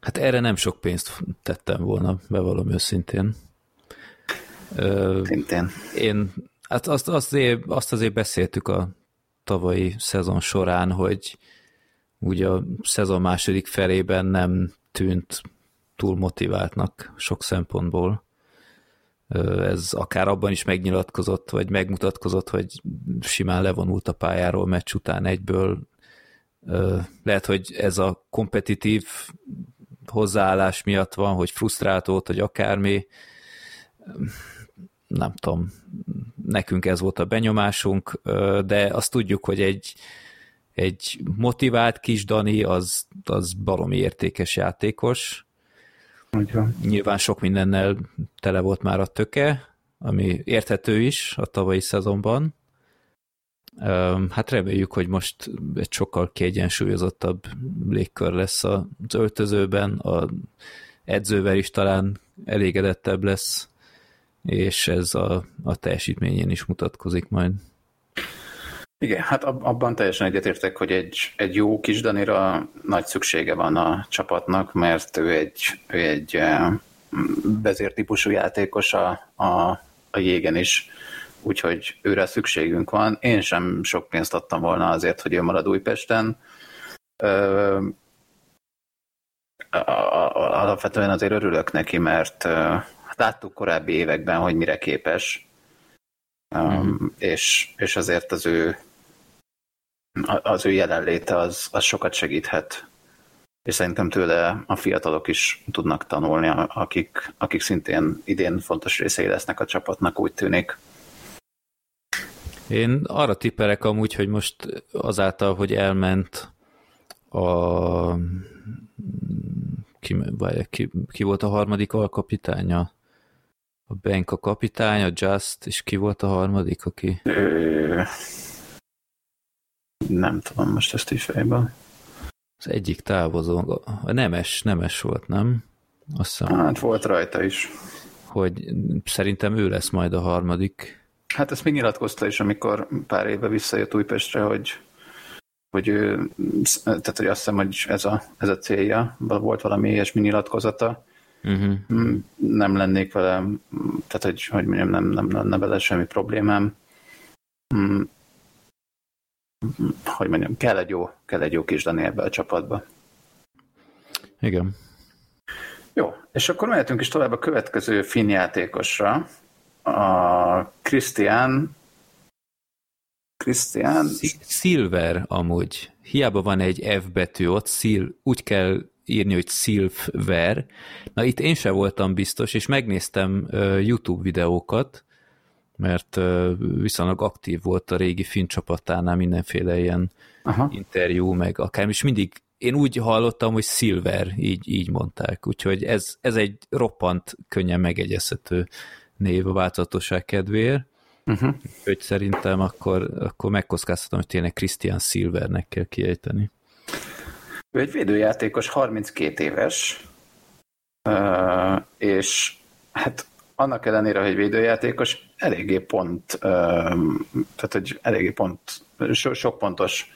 Hát erre nem sok pénzt tettem volna, bevallom őszintén. Szintén. Én, hát azt, azt, azért, azt azért beszéltük a tavalyi szezon során, hogy ugye a szezon második felében nem tűnt túl motiváltnak sok szempontból. Ez akár abban is megnyilatkozott, vagy megmutatkozott, hogy simán levonult a pályáról meccs után egyből. Lehet, hogy ez a kompetitív hozzáállás miatt van, hogy frusztrált volt, hogy akármi. Nem tudom, nekünk ez volt a benyomásunk, de azt tudjuk, hogy egy, egy motivált kis Dani az, az baromi értékes játékos, van. Nyilván sok mindennel tele volt már a töke, ami érthető is a tavalyi szezonban. Hát reméljük, hogy most egy sokkal kiegyensúlyozottabb légkör lesz az öltözőben, a edzővel is talán elégedettebb lesz, és ez a, a teljesítményén is mutatkozik majd. Igen, hát abban teljesen egyetértek, hogy egy, egy jó kis Danira nagy szüksége van a csapatnak, mert ő egy, ő egy vezértípusú játékos a, a, a jégen is, úgyhogy őre szükségünk van. Én sem sok pénzt adtam volna azért, hogy ő marad Újpesten. Alapvetően azért örülök neki, mert láttuk korábbi években, hogy mire képes, mm. és, és azért az ő az ő jelenléte az, az sokat segíthet. És szerintem tőle a fiatalok is tudnak tanulni, akik, akik szintén idén fontos részei lesznek a csapatnak, úgy tűnik. Én arra tippelek amúgy, hogy most azáltal, hogy elment a ki, ki, ki volt a harmadik alkapitánya? A Bank a kapitány, a Just, és ki volt a harmadik, aki? Nem tudom most ezt is fejben. Az egyik távozó, a nemes, nemes volt, nem? Azt hiszem, hát volt rajta is. Hogy szerintem ő lesz majd a harmadik. Hát ezt még nyilatkozta is, amikor pár éve visszajött Újpestre, hogy hogy ő, tehát hogy azt hiszem, hogy ez a, ez a célja, volt valami ilyesmi nyilatkozata, uh-huh. nem lennék vele, tehát hogy, hogy mondjam, nem, nem lenne vele semmi problémám. Mm, hogy mondjam, kell egy jó, kell egy jó kis Dani ebbe a csapatba. Igen. Jó, és akkor mehetünk is tovább a következő finn játékosra. A Christian Christian... Silver amúgy. Hiába van egy F betű ott, szil, úgy kell írni, hogy Silver. Na itt én sem voltam biztos, és megnéztem YouTube videókat, mert viszonylag aktív volt a régi finn csapatánál mindenféle ilyen Aha. interjú, meg akár, és mindig én úgy hallottam, hogy Silver, így, így mondták, úgyhogy ez, ez egy roppant könnyen megegyezhető név a változatosság kedvéért, uh-huh. úgyhogy szerintem akkor, akkor megkockáztatom, hogy tényleg Christian Silvernek kell kiejteni. Ő egy védőjátékos, 32 éves, és hát annak ellenére, hogy védőjátékos, eléggé pont, tehát hogy eléggé pont, so, sok pontos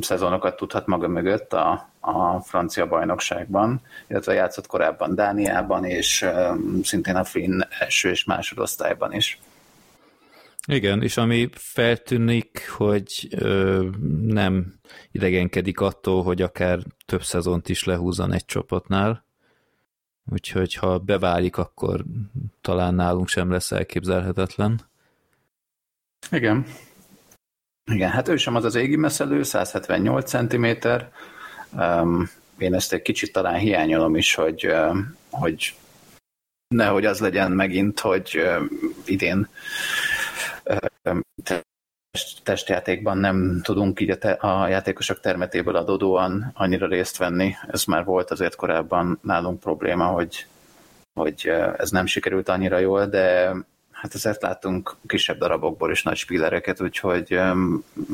szezonokat tudhat maga mögött a, a francia bajnokságban, illetve játszott korábban Dániában, és szintén a finn első és másodosztályban is. Igen, és ami feltűnik, hogy ö, nem idegenkedik attól, hogy akár több szezont is lehúzan egy csapatnál, úgyhogy ha beválik, akkor talán nálunk sem lesz elképzelhetetlen. Igen. Igen, hát ő sem az az égi meszelő, 178 cm. Um, én ezt egy kicsit talán hiányolom is, hogy, hogy nehogy az legyen megint, hogy idén testjátékban nem tudunk így a, te, a játékosok termetéből adódóan annyira részt venni. Ez már volt azért korábban nálunk probléma, hogy, hogy ez nem sikerült annyira jól, de hát ezért látunk kisebb darabokból is nagy spillereket, úgyhogy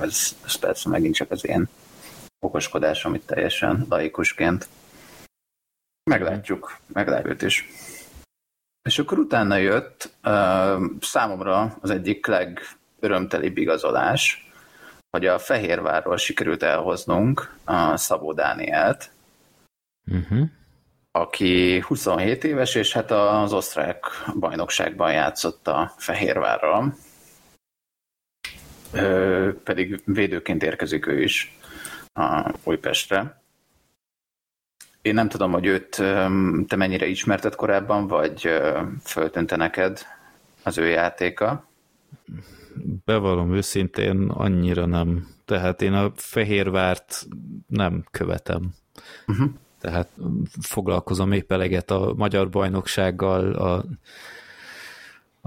ez, ez persze megint csak az én okoskodás, amit teljesen laikusként meglátjuk, meglátjuk is. És akkor utána jött uh, számomra az egyik legörömtelibb igazolás, hogy a Fehérvárról sikerült elhoznunk a Szabó Dánielt, uh-huh. aki 27 éves, és hát az osztrák bajnokságban játszott a Fehérvárral. Ö, pedig védőként érkezik ő is a Újpestre. Én nem tudom, hogy őt te mennyire ismerted korábban, vagy föltűnte neked az ő játéka? Bevallom őszintén, annyira nem. Tehát én a Fehérvárt nem követem. Uh-huh. Tehát foglalkozom épp eleget a magyar bajnoksággal, a,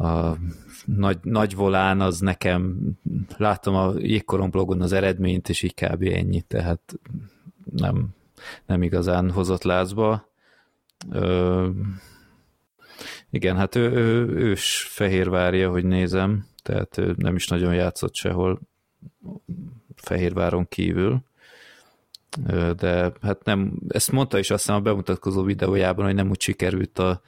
a nagy, nagy volán az nekem, láttam a jégkoron blogon az eredményt, és így kb. ennyi, tehát nem, nem igazán hozott lázba. Ö, igen, hát ő, ő ős Fehérvárja, hogy nézem, tehát nem is nagyon játszott sehol Fehérváron kívül, de hát nem, ezt mondta is azt hiszem a bemutatkozó videójában, hogy nem úgy sikerült a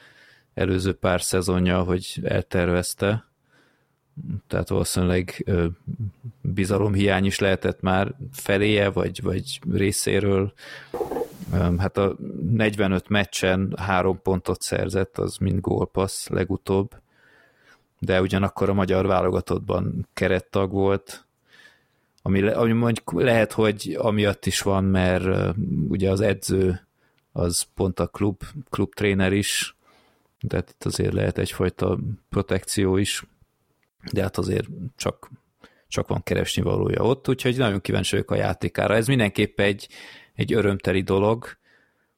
előző pár szezonja, hogy eltervezte, tehát valószínűleg bizalomhiány is lehetett már feléje, vagy, vagy részéről. Hát a 45 meccsen három pontot szerzett, az mind gólpassz legutóbb, de ugyanakkor a magyar válogatottban kerettag volt, ami, ami mondjuk lehet, hogy amiatt is van, mert ugye az edző az pont a klub, klub tréner is, de itt azért lehet egyfajta protekció is de hát azért csak, csak van keresni valója ott, úgyhogy nagyon kíváncsi vagyok a játékára. Ez mindenképp egy, egy örömteli dolog,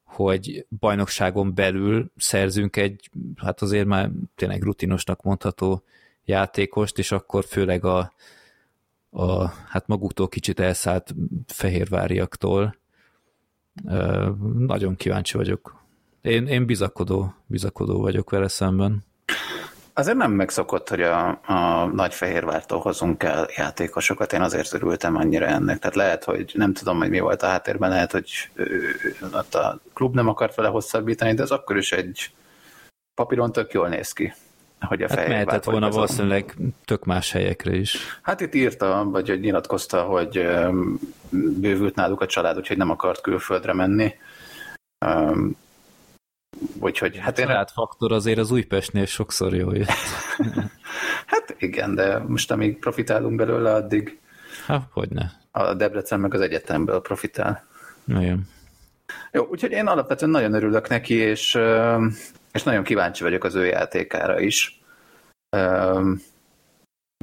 hogy bajnokságon belül szerzünk egy, hát azért már tényleg rutinosnak mondható játékost, és akkor főleg a, a hát maguktól kicsit elszállt fehérváriaktól. Nagyon kíváncsi vagyok. Én, én bizakodó, bizakodó vagyok vele szemben. Azért nem megszokott, hogy a, a Nagyfehérvártól hozunk el játékosokat, én azért örültem annyira ennek. Tehát lehet, hogy nem tudom, hogy mi volt a háttérben, lehet, hogy ott a klub nem akart vele hosszabbítani, de az akkor is egy papíron tök jól néz ki. Hogy a hát mehetett volna hozom. valószínűleg tök más helyekre is. Hát itt írta, vagy hogy nyilatkozta, hogy bővült náluk a család, úgyhogy nem akart külföldre menni Úgyhogy, hát. A faktor azért az Újpestnél sokszor jó jött. hát igen, de most amíg profitálunk belőle, addig hát, hogyne. a Debrecen meg az egyetemből profitál. Nagyon. Jó, úgyhogy én alapvetően nagyon örülök neki, és, és nagyon kíváncsi vagyok az ő játékára is.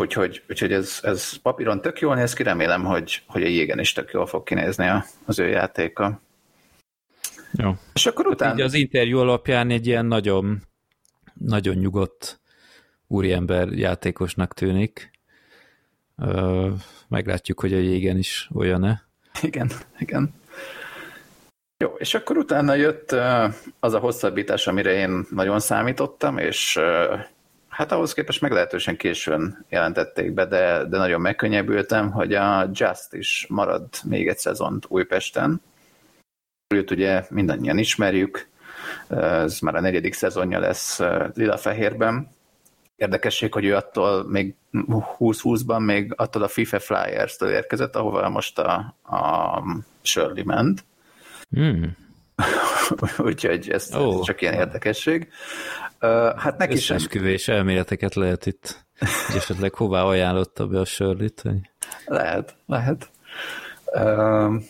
Úgyhogy, úgyhogy ez, ez papíron tök jól néz ki, remélem, hogy, hogy a jégen is tök jól fog kinézni az ő játéka. Jó. És akkor utána... Hát az interjú alapján egy ilyen nagyon, nagyon nyugodt úriember játékosnak tűnik. Meglátjuk, hogy a jégen is olyan-e. Igen, igen. Jó, és akkor utána jött az a hosszabbítás, amire én nagyon számítottam, és hát ahhoz képest meglehetősen későn jelentették be, de, de nagyon megkönnyebbültem, hogy a Just is marad még egy szezont Újpesten, Őt ugye mindannyian ismerjük, ez már a negyedik szezonja lesz Lila-Fehérben. Érdekesség, hogy ő attól még 20-20-ban még attól a FIFA Flyers-től érkezett, ahova most a, a Shirley ment. Hmm. Úgyhogy ez, oh. csak ilyen érdekesség. Hát neki sem... Összesküvés elméleteket lehet itt. És esetleg hová ajánlotta be a Shirley-t? Lehet, lehet. Uh,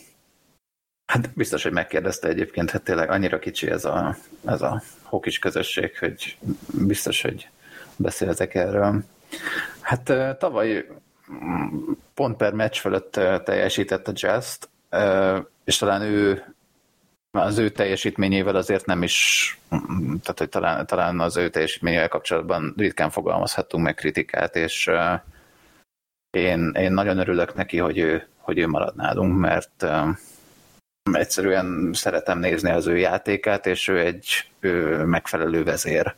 Hát biztos, hogy megkérdezte egyébként, hát tényleg annyira kicsi ez a, ez a hokis közösség, hogy biztos, hogy beszéltek erről. Hát tavaly mm, pont per meccs fölött teljesített a jazz és talán ő az ő teljesítményével azért nem is, tehát hogy talán, talán az ő teljesítményével kapcsolatban ritkán fogalmazhatunk meg kritikát, és én, én nagyon örülök neki, hogy ő, hogy ő marad nálunk, mert egyszerűen szeretem nézni az ő játékát, és ő egy ő megfelelő vezér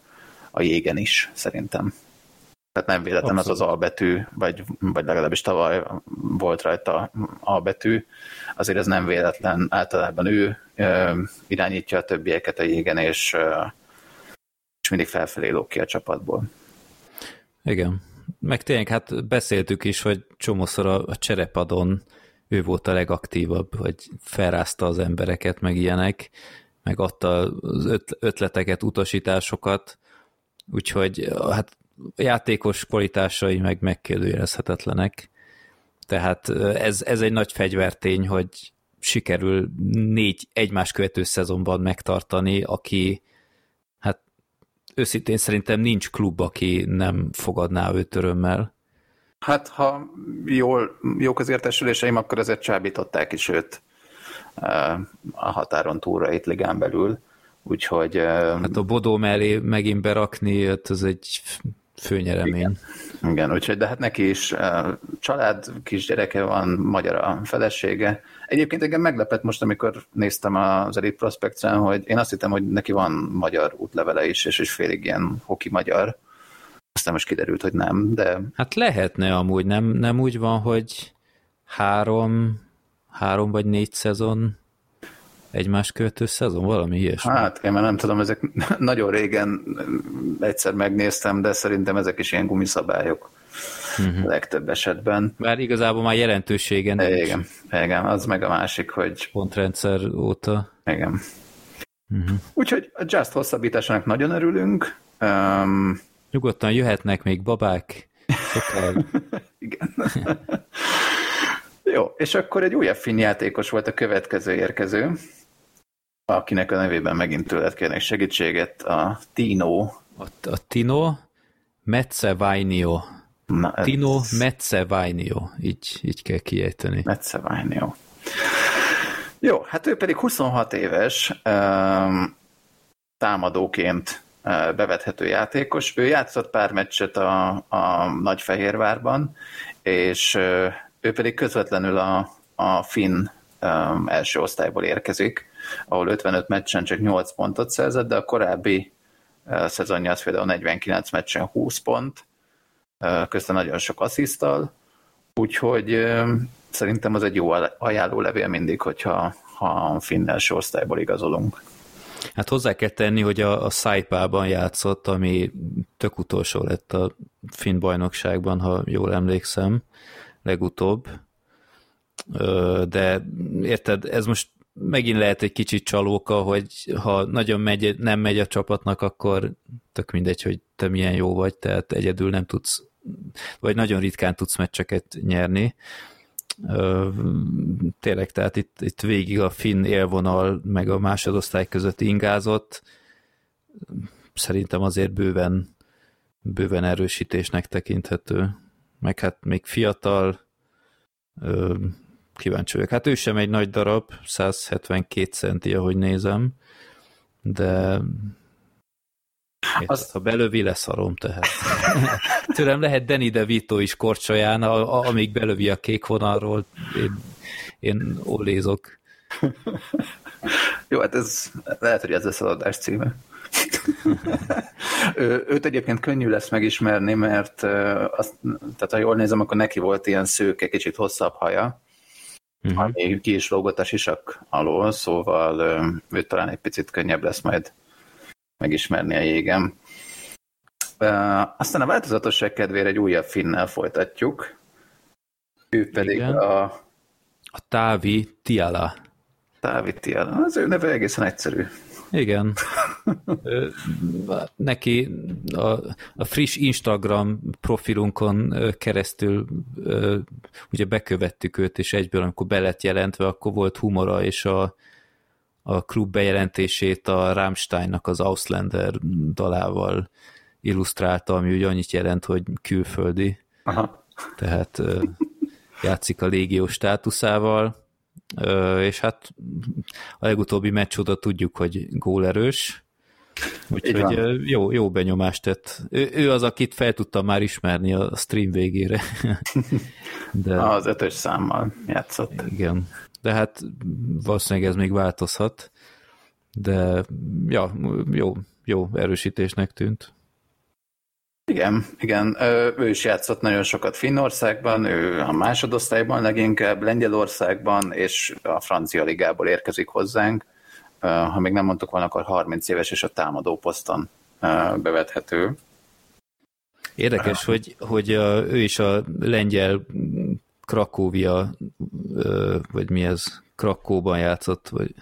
a jégen is, szerintem. Tehát nem véletlen Abszolút. az az albetű, vagy, vagy legalábbis tavaly volt rajta albetű, azért ez nem véletlen, általában ő ö, irányítja a többieket a jégen, és, ö, és mindig felfelé lók ki a csapatból. Igen, meg tényleg hát beszéltük is, hogy csomószor a, a cserepadon ő volt a legaktívabb, hogy felrázta az embereket, meg ilyenek, meg adta az ötleteket, utasításokat, úgyhogy hát játékos kvalitásai meg megkérdőjelezhetetlenek. Tehát ez, ez egy nagy fegyvertény, hogy sikerül négy egymás követő szezonban megtartani, aki hát őszintén szerintem nincs klub, aki nem fogadná őt örömmel. Hát, ha jól, jók az értesüléseim, akkor ezért csábították is őt a határon túlra itt ligán belül. Úgyhogy... Hát a Bodó mellé megint berakni, hát ez egy főnyeremény. Igen. Igen, úgyhogy, de hát neki is család, kisgyereke van, magyar a felesége. Egyébként engem meglepett most, amikor néztem az Elite prospect hogy én azt hittem, hogy neki van magyar útlevele is, és, és félig ilyen hoki magyar. Aztán most kiderült, hogy nem, de... Hát lehetne amúgy, nem, nem úgy van, hogy három, három vagy négy szezon egymás követő szezon, valami ilyesmi. Hát én már nem tudom, ezek nagyon régen egyszer megnéztem, de szerintem ezek is ilyen gumiszabályok uh-huh. legtöbb esetben. Bár igazából már jelentőségen nincs. Igen, igen, az meg a másik, hogy... Pontrendszer óta. Igen. Uh-huh. Úgyhogy a Just hosszabbításának nagyon örülünk. Um, Nyugodtan jöhetnek még babák. igen. Jó, és akkor egy újabb finn játékos volt a következő érkező akinek a nevében megint tőled kérnek segítséget, a Tino. A, a Tino Metzevainio. Na, Tino ez... Metzevainio, így, így kell kiejteni. Metzevainio. Jó, hát ő pedig 26 éves, támadóként bevethető játékos. Ő játszott pár meccset a, a Nagyfehérvárban, és ő pedig közvetlenül a, a Finn első osztályból érkezik ahol 55 meccsen csak 8 pontot szerzett, de a korábbi szezonja az például 49 meccsen 20 pont, közben nagyon sok asszisztal, úgyhogy szerintem az egy jó ajánlólevél mindig, hogyha ha finn első osztályból igazolunk. Hát hozzá kell tenni, hogy a, a Saipában játszott, ami tök utolsó lett a finn bajnokságban, ha jól emlékszem, legutóbb. De érted, ez most megint lehet egy kicsit csalóka, hogy ha nagyon megy, nem megy a csapatnak, akkor tök mindegy, hogy te milyen jó vagy, tehát egyedül nem tudsz, vagy nagyon ritkán tudsz meccseket nyerni. Tényleg, tehát itt, itt végig a finn élvonal, meg a másodosztály között ingázott. Szerintem azért bőven, bőven erősítésnek tekinthető. Meg hát még fiatal, kíváncsi vagyok. Hát ő sem egy nagy darab, 172 centi, ahogy nézem, de az... ha belövi, leszarom, tehát. Tőlem lehet Danny DeVito is korcsolyán, amíg belövi a kék vonalról, én, én olézok. Jó, hát ez lehet, hogy ez lesz az adás címe. ő, őt egyébként könnyű lesz megismerni, mert azt, tehát ha jól nézem, akkor neki volt ilyen szőke, kicsit hosszabb haja, uh-huh. ami ki is lógott a sisak alól, szóval ő talán egy picit könnyebb lesz majd megismerni a jégem. Aztán a változatosság kedvére egy újabb finnel folytatjuk. Ő pedig Igen. a... A Távi Tiala. Távi Tiala. Az ő neve egészen egyszerű. Igen. Neki a, a friss Instagram profilunkon keresztül ugye bekövettük őt, és egyből, amikor be lett jelentve, akkor volt humora, és a, a klub bejelentését a Rammsteinnak az Auslander dalával illusztrálta, ami ugye annyit jelent, hogy külföldi. Aha. Tehát játszik a légió státuszával, és hát a legutóbbi meccs óta tudjuk, hogy gólerős, úgyhogy jó, jó benyomást tett. Ő, ő az, akit fel tudtam már ismerni a stream végére. De, az ötös számmal játszott. Igen, de hát valószínűleg ez még változhat, de ja, jó, jó erősítésnek tűnt. Igen, igen, ő is játszott nagyon sokat Finnországban, ő a másodosztályban leginkább, Lengyelországban és a francia ligából érkezik hozzánk. Ha még nem mondtuk volna, akkor 30 éves és a támadó poszton bevethető. Érdekes, hogy, hogy a, ő is a lengyel Krakóvia, vagy mi ez, Krakóban játszott, vagy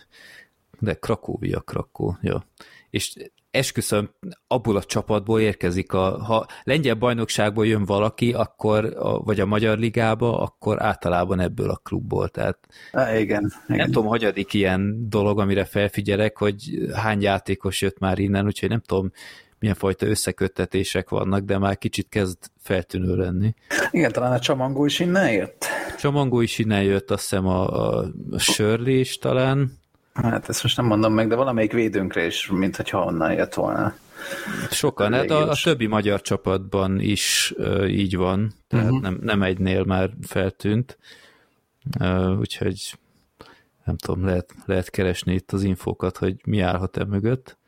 de Krakóvia, Krakó, ja. És esküszöm, abból a csapatból érkezik, a, ha lengyel bajnokságból jön valaki, akkor, a, vagy a Magyar Ligába, akkor általában ebből a klubból. Tehát Há, igen, nem igen. tudom, hagyadik ilyen dolog, amire felfigyelek, hogy hány játékos jött már innen, úgyhogy nem tudom, milyen fajta összeköttetések vannak, de már kicsit kezd feltűnő lenni. Igen, talán a Csamangó is innen jött. Csamangó is innen jött, azt hiszem a, a Shirley is talán, Hát ezt most nem mondom meg, de valamelyik védőnkre is, mintha onnan jött volna. Sokan, hát a, a többi magyar csapatban is uh, így van, tehát uh-huh. nem, nem egynél már feltűnt, uh, úgyhogy nem tudom, lehet, lehet keresni itt az infókat, hogy mi állhat e mögött.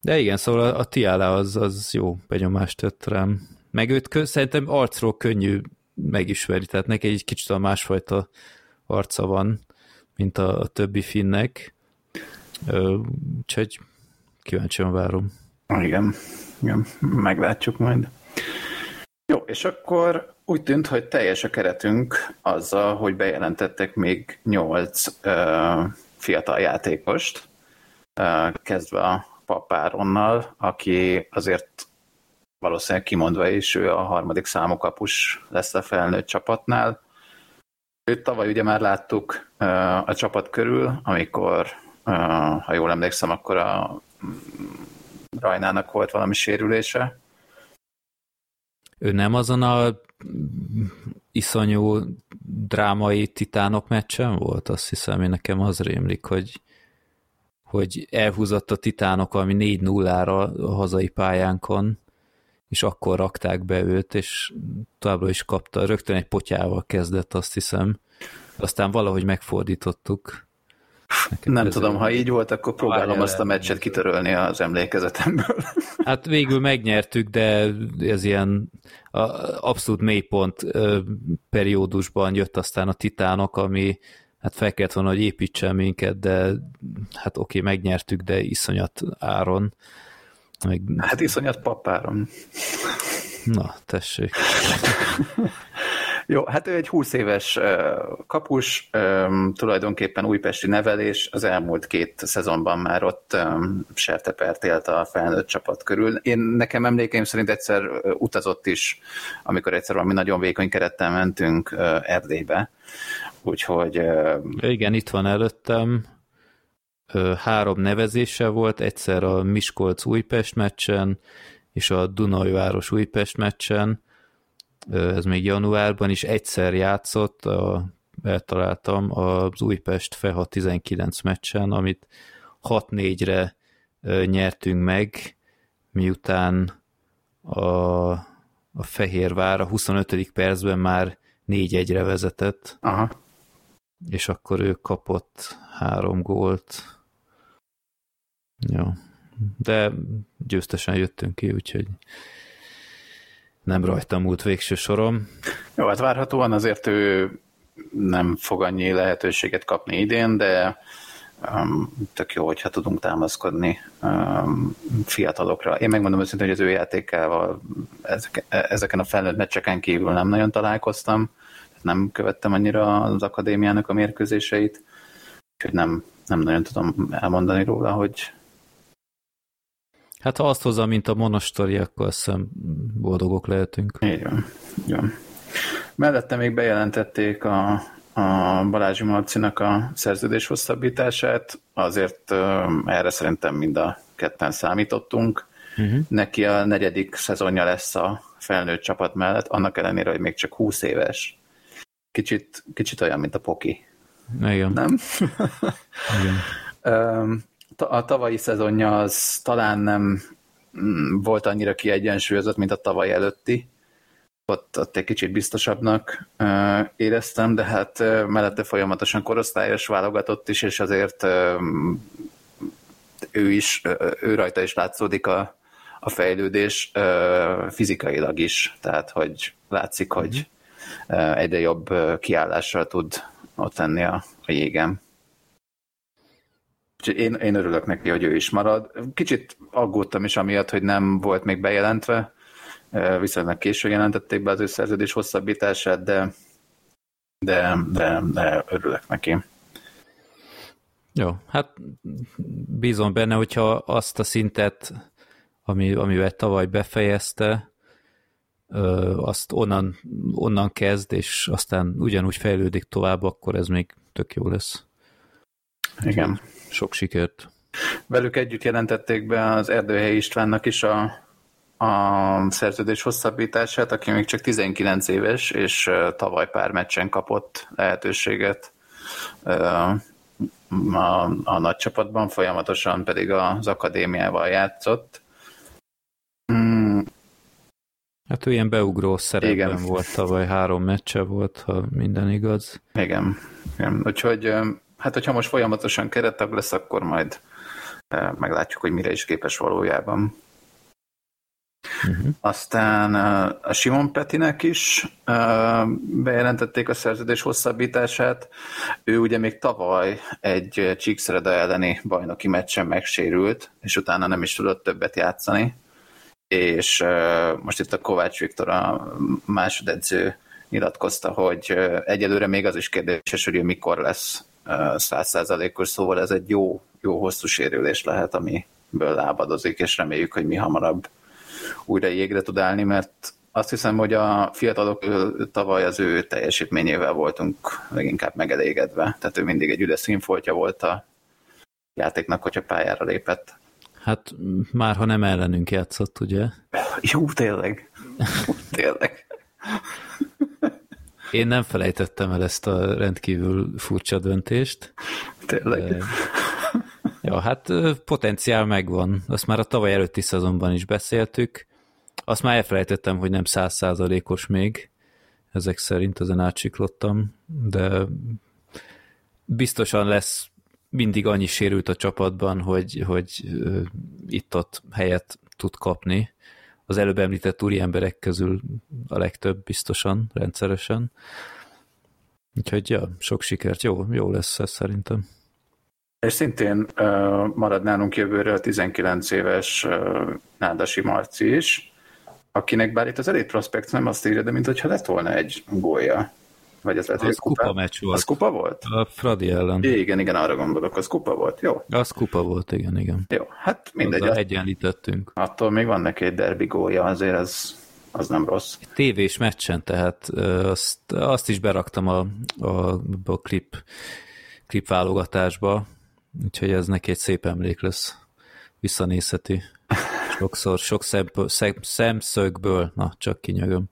De igen, szóval a, a Tiala az, az jó benyomást tett rám. Meg őt szerintem arcról könnyű megismerni, tehát neki egy kicsit a másfajta arca van, mint a, többi finnek. Úgyhogy kíváncsian várom. Igen, igen, meglátjuk majd. Jó, és akkor úgy tűnt, hogy teljes a keretünk azzal, hogy bejelentettek még nyolc fiatal játékost, uh, kezdve a Papáronnal, aki azért valószínűleg kimondva is ő a harmadik számú kapus lesz a felnőtt csapatnál. Őt tavaly ugye már láttuk a csapat körül, amikor, ha jól emlékszem, akkor a Rajnának volt valami sérülése. Ő nem azon a iszonyú drámai titánok meccsen volt? Azt hiszem, hogy nekem az rémlik, hogy, hogy elhúzott a titánok ami 4-0-ra a hazai pályánkon, és akkor rakták be őt, és továbbra is kapta, rögtön egy potyával kezdett, azt hiszem. Aztán valahogy megfordítottuk. Nekem nem tudom, ha így volt, akkor próbálom azt a meccset kitörölni az emlékezetemből. Hát végül megnyertük, de ez ilyen abszolút mélypont periódusban jött aztán a titánok, ami hát fel kellett volna, hogy építsen minket, de hát oké, megnyertük, de iszonyat áron. Meg... Hát iszonyat papáron. Na, tessék. Jó, hát ő egy 20 éves kapus, tulajdonképpen újpesti nevelés, az elmúlt két szezonban már ott sertepert élt a felnőtt csapat körül. Én nekem emlékeim szerint egyszer utazott is, amikor egyszer valami nagyon vékony kerettel mentünk Erdélybe, úgyhogy... Igen, itt van előttem, három nevezése volt, egyszer a Miskolc-Újpest meccsen, és a Dunajváros Újpest meccsen, ez még januárban is egyszer játszott, a, eltaláltam az Újpest Feha 19 meccsen, amit 6-4-re nyertünk meg, miután a, a Fehérvár a 25. percben már 4-1-re vezetett, Aha. és akkor ő kapott három gólt. Jó. De győztesen jöttünk ki, úgyhogy nem rajta múlt végső sorom. Jó, hát várhatóan azért ő nem fog annyi lehetőséget kapni idén, de um, tök jó, hogyha tudunk támaszkodni um, fiatalokra. Én megmondom őszintén, hogy az ő játékával ezek, ezeken a felnőtt meccseken kívül nem nagyon találkoztam, nem követtem annyira az akadémiának a mérkőzéseit, úgyhogy nem, nem nagyon tudom elmondani róla, hogy Hát ha azt hozza, mint a monostori, akkor azt hiszem boldogok lehetünk. Így van. Így van. Mellette még bejelentették a, a Balázsi Marcinak a szerződés hosszabbítását, azért erre szerintem mind a ketten számítottunk. Uh-huh. Neki a negyedik szezonja lesz a felnőtt csapat mellett, annak ellenére, hogy még csak 20 éves. Kicsit, kicsit olyan, mint a Poki. Igen. Nem? Igen. A tavalyi szezonja az talán nem mm, volt annyira kiegyensúlyozott, mint a tavaly előtti. Ott, ott egy kicsit biztosabbnak éreztem, de hát mellette folyamatosan korosztályos válogatott is, és azért ő is, ő rajta is látszódik a, a fejlődés fizikailag is, tehát hogy látszik, hogy egyre jobb kiállással tud ott lenni a, a jégen. Úgyhogy én, én örülök neki, hogy ő is marad. Kicsit aggódtam is amiatt, hogy nem volt még bejelentve, viszonylag későn jelentették be az ő szerződés hosszabbítását, de, de, de, de örülök neki. Jó, hát bízom benne, hogyha azt a szintet, ami, amivel tavaly befejezte, azt onnan, onnan kezd, és aztán ugyanúgy fejlődik tovább, akkor ez még tök jó lesz. Igen. Sok sikert. Velük együtt jelentették be az Erdőhely Istvánnak is a, a szerződés hosszabbítását, aki még csak 19 éves, és tavaly pár meccsen kapott lehetőséget a, a nagy csapatban, folyamatosan pedig az akadémiával játszott. Mm. Hát ő ilyen beugró szerepben Igen. volt tavaly, három meccse volt, ha minden igaz. Igen. Igen. Úgyhogy hát hogyha most folyamatosan kerettag lesz, akkor majd meglátjuk, hogy mire is képes valójában. Uh-huh. Aztán a Simon Petinek is bejelentették a szerződés hosszabbítását. Ő ugye még tavaly egy Csíkszereda elleni bajnoki meccsen megsérült, és utána nem is tudott többet játszani. És most itt a Kovács Viktor a másodedző nyilatkozta, hogy egyelőre még az is kérdéses, hogy ő mikor lesz százszázalékos, szóval ez egy jó, jó hosszú sérülés lehet, amiből lábadozik, és reméljük, hogy mi hamarabb újra jégre tud állni, mert azt hiszem, hogy a fiatalok tavaly az ő teljesítményével voltunk leginkább megelégedve. Tehát ő mindig egy üdes színfoltja volt a játéknak, hogyha pályára lépett. Hát már ha nem ellenünk játszott, ugye? Jó, tényleg. tényleg. Én nem felejtettem el ezt a rendkívül furcsa döntést. Tényleg. De... Ja, hát potenciál megvan. Azt már a tavaly előtti szezonban is beszéltük. Azt már elfelejtettem, hogy nem százszázalékos még. Ezek szerint ezen átsiklottam, de biztosan lesz mindig annyi sérült a csapatban, hogy, hogy itt-ott helyet tud kapni. Az előbb említett úri emberek közül a legtöbb biztosan, rendszeresen. Úgyhogy ja, sok sikert, jó, jó lesz ez szerintem. És szintén uh, marad nálunk jövőre a 19 éves uh, Nádasi Marci is, akinek bár itt az Elite Prospect nem azt írja, de mint hogyha lett volna egy gólja. Vagy az lehet, az kupa, kupa meccs volt. Az kupa volt? A Fradi ellen. Igen, igen, arra gondolok, az kupa volt, jó? Az kupa volt, igen, igen. Jó, hát mindegy. Azzal egyenlítettünk. Attól még van neki egy derbi gólja, azért ez az nem rossz. Tévés meccsen, tehát azt, azt is beraktam a, a, a klip, klip válogatásba, úgyhogy ez neki egy szép emlék lesz. Visszanézheti. Sokszor, sok szemszögből, na, csak kinyögöm.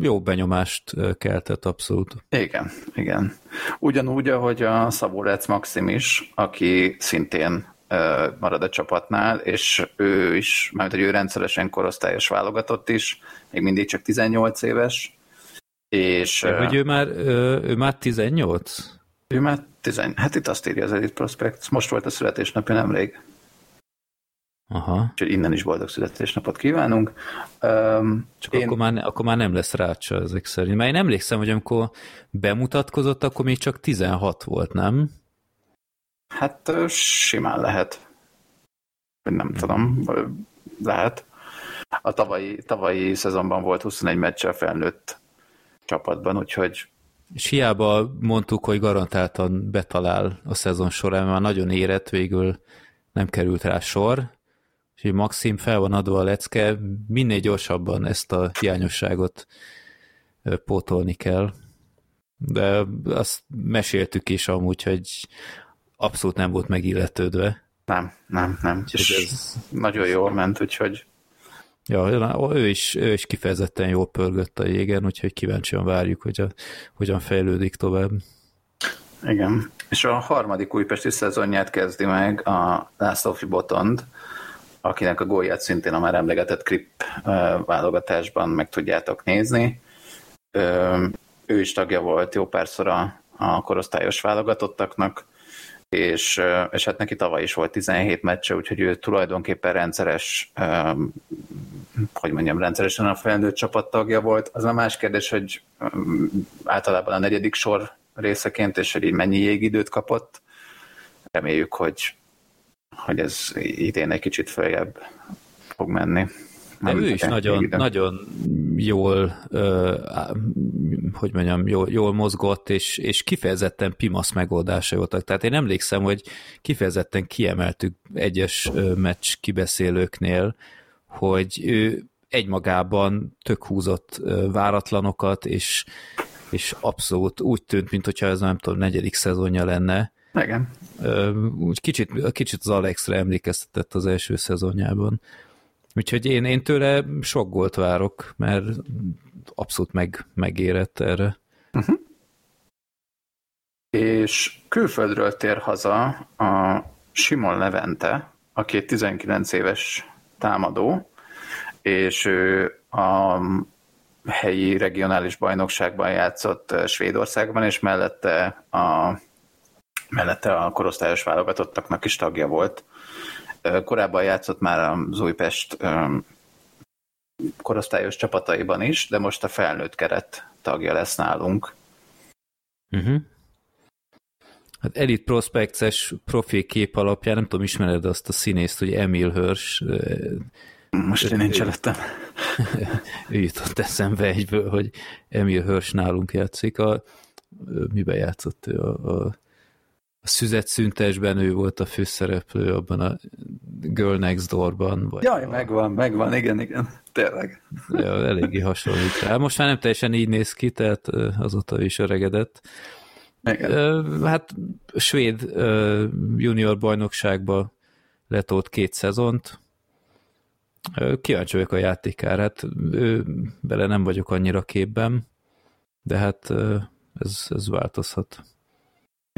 Jó benyomást keltett abszolút. Igen, igen. Ugyanúgy, ahogy a Szabórec Maxim is, aki szintén marad a csapatnál, és ő is, mert hogy ő rendszeresen korosztályos válogatott is, még mindig csak 18 éves, és... Hogy ő már, ő már 18? Ő már 10, hát itt azt írja az Elite Prospect, most volt a születésnapja nemrég. Aha. Úgyhogy innen is boldog születésnapot kívánunk. Um, Csak én... akkor, már, akkor már nem lesz rácsa ezek szerint. Mert én emlékszem, hogy amikor bemutatkozott, akkor még csak 16 volt, nem? Hát simán lehet. Nem tudom, lehet. A tavalyi, tavalyi szezonban volt 21 meccsel felnőtt csapatban, úgyhogy és hiába mondtuk, hogy garantáltan betalál a szezon során, mert már nagyon érett, végül nem került rá sor, és Maxim fel van adva a lecke, minél gyorsabban ezt a hiányosságot pótolni kell. De azt meséltük is amúgy, hogy abszolút nem volt megilletődve. Nem, nem, nem. És ez... nagyon jól ment, úgyhogy Ja, ő is, ő is kifejezetten jól pörgött a jégen, úgyhogy kíváncsian várjuk, hogy a, hogyan fejlődik tovább. Igen. És a harmadik újpesti szezonját kezdi meg a László Botond, akinek a gólját szintén a már emlegetett Krip válogatásban meg tudjátok nézni. Ő is tagja volt jó párszor a, a korosztályos válogatottaknak, és, és hát neki tavaly is volt 17 meccse, úgyhogy ő tulajdonképpen rendszeres, hogy mondjam, rendszeresen a felnőtt csapattagja volt. Az a más kérdés, hogy általában a negyedik sor részeként, és hogy így mennyi jégidőt kapott. Reméljük, hogy, hogy ez idén egy kicsit följebb fog menni. De ő is nagyon, nagyon jól, hogy mondjam, jól, jól mozgott, és, és kifejezetten pimasz megoldása voltak. Tehát én emlékszem, hogy kifejezetten kiemeltük egyes meccs kibeszélőknél, hogy ő egymagában tök húzott váratlanokat, és, és abszolút úgy tűnt, mintha ez nem tudom, negyedik szezonja lenne. Igen. Úgy kicsit, kicsit az Alexre emlékeztetett az első szezonjában. Úgyhogy én, én tőle sok gólt várok, mert abszolút meg, megérett erre. Uh-huh. És külföldről tér haza a Simon Levente, aki egy 19 éves támadó, és ő a helyi regionális bajnokságban játszott Svédországban, és mellette a, mellette a korosztályos válogatottaknak is tagja volt. Korábban játszott már az Újpest korosztályos csapataiban is, de most a felnőtt keret tagja lesz nálunk. Uh-huh. Hát Elite Prospects-es profil kép alapján, nem tudom, ismered azt a színészt, hogy Emil Hirsch. Most én nincs előttem. ő jutott eszembe egyből, hogy Emil Hirsch nálunk játszik. A, miben játszott ő? A a szüzet szüntesben ő volt a főszereplő abban a Girl Next Door-ban. Vagy Jaj, a... megvan, megvan, igen, igen, tényleg. Ja, eléggé hasonlít rá. Most már nem teljesen így néz ki, tehát azóta is öregedett. Igen. Hát svéd junior bajnokságba letolt két szezont. Kíváncsi vagyok a játékára, hát ő, bele nem vagyok annyira képben, de hát ez, ez változhat.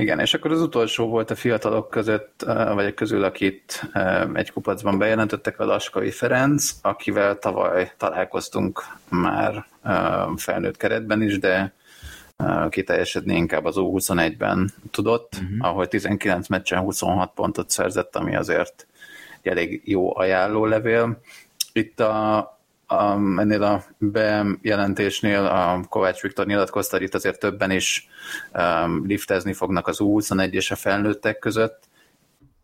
Igen, és akkor az utolsó volt a fiatalok között, vagy közül, akit egy kupacban bejelentettek, a Laskai Ferenc, akivel tavaly találkoztunk már felnőtt keretben is, de kiteljesedni inkább az U21-ben tudott, uh-huh. ahol 19 meccsen 26 pontot szerzett, ami azért elég jó ajánlólevél. Itt a, a, ennél a bejelentésnél a Kovács Viktor nyilatkozta, hogy itt azért többen is um, liftezni fognak az U21 és a felnőttek között.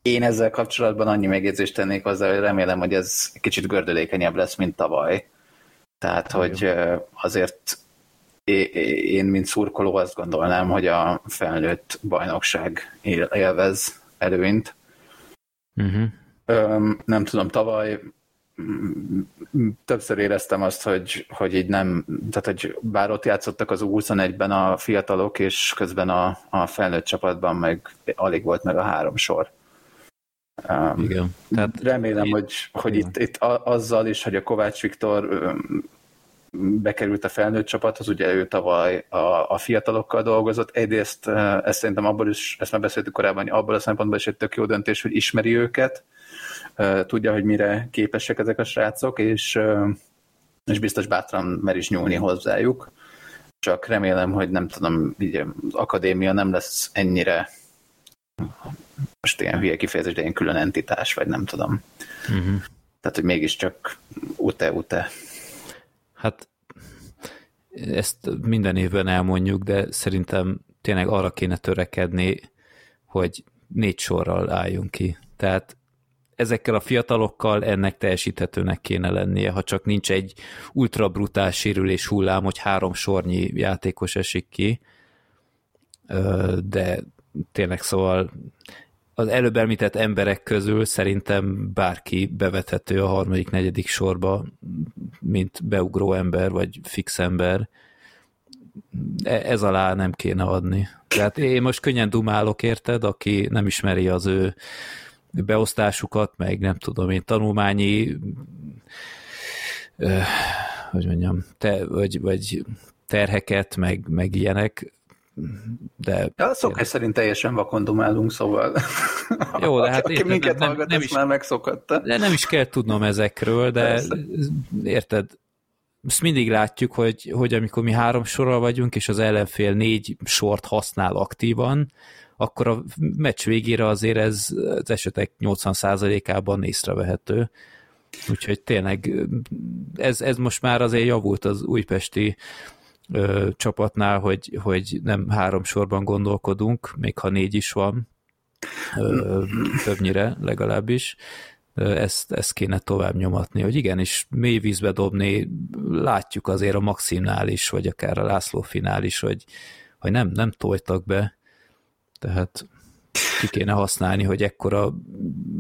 Én ezzel kapcsolatban annyi megjegyzést tennék hozzá, hogy remélem, hogy ez kicsit gördülékenyebb lesz, mint tavaly. Tehát, hogy azért én, mint szurkoló azt gondolnám, hogy a felnőtt bajnokság élvez előnyt. Uh-huh. Nem tudom, tavaly többször éreztem azt, hogy, hogy így nem, tehát hogy bár ott játszottak az U21-ben a fiatalok, és közben a, a felnőtt csapatban meg alig volt meg a három sor. Um, igen. Tehát remélem, én, hogy, hogy itt, itt azzal is, hogy a Kovács Viktor bekerült a felnőtt csapathoz, ugye ő tavaly a, a fiatalokkal dolgozott, egyrészt ezt szerintem abból is, ezt már beszéltük korábban, hogy abból a szempontból is egy tök jó döntés, hogy ismeri őket, tudja, hogy mire képesek ezek a srácok, és, és biztos bátran mer is nyúlni hozzájuk. Csak remélem, hogy nem tudom, így az akadémia nem lesz ennyire most ilyen hülye kifejezés, de ilyen külön entitás, vagy nem tudom. Uh-huh. Tehát, hogy mégiscsak ute-ute. Hát ezt minden évben elmondjuk, de szerintem tényleg arra kéne törekedni, hogy négy sorral álljunk ki. Tehát ezekkel a fiatalokkal ennek teljesíthetőnek kéne lennie, ha csak nincs egy ultra brutál sérülés hullám, hogy három sornyi játékos esik ki, de tényleg szóval az előbb említett emberek közül szerintem bárki bevethető a harmadik, negyedik sorba, mint beugró ember, vagy fix ember. E, ez alá nem kéne adni. Tehát én most könnyen dumálok, érted, aki nem ismeri az ő beosztásukat, meg nem tudom én, tanulmányi hogy mondjam, te, vagy, vagy terheket, meg, meg ilyenek, de... Ja, szokás szerint teljesen vakondumálunk, szóval... Jó, de hát... Aki érted, minket nem, hallgat, nem, is, már megszokatta. De nem is kell tudnom ezekről, de Persze. érted, ezt mindig látjuk, hogy, hogy amikor mi három sorral vagyunk, és az ellenfél négy sort használ aktívan, akkor a meccs végére azért ez az esetek 80%-ában észrevehető. Úgyhogy tényleg ez, ez most már azért javult az újpesti ö, csapatnál, hogy, hogy nem három sorban gondolkodunk, még ha négy is van, ö, többnyire legalábbis, ezt, ezt kéne tovább nyomatni, hogy igenis mély vízbe dobni, látjuk azért a maximnál is, vagy akár a László finál is, hogy, hogy nem, nem tojtak be, tehát ki kéne használni, hogy ekkora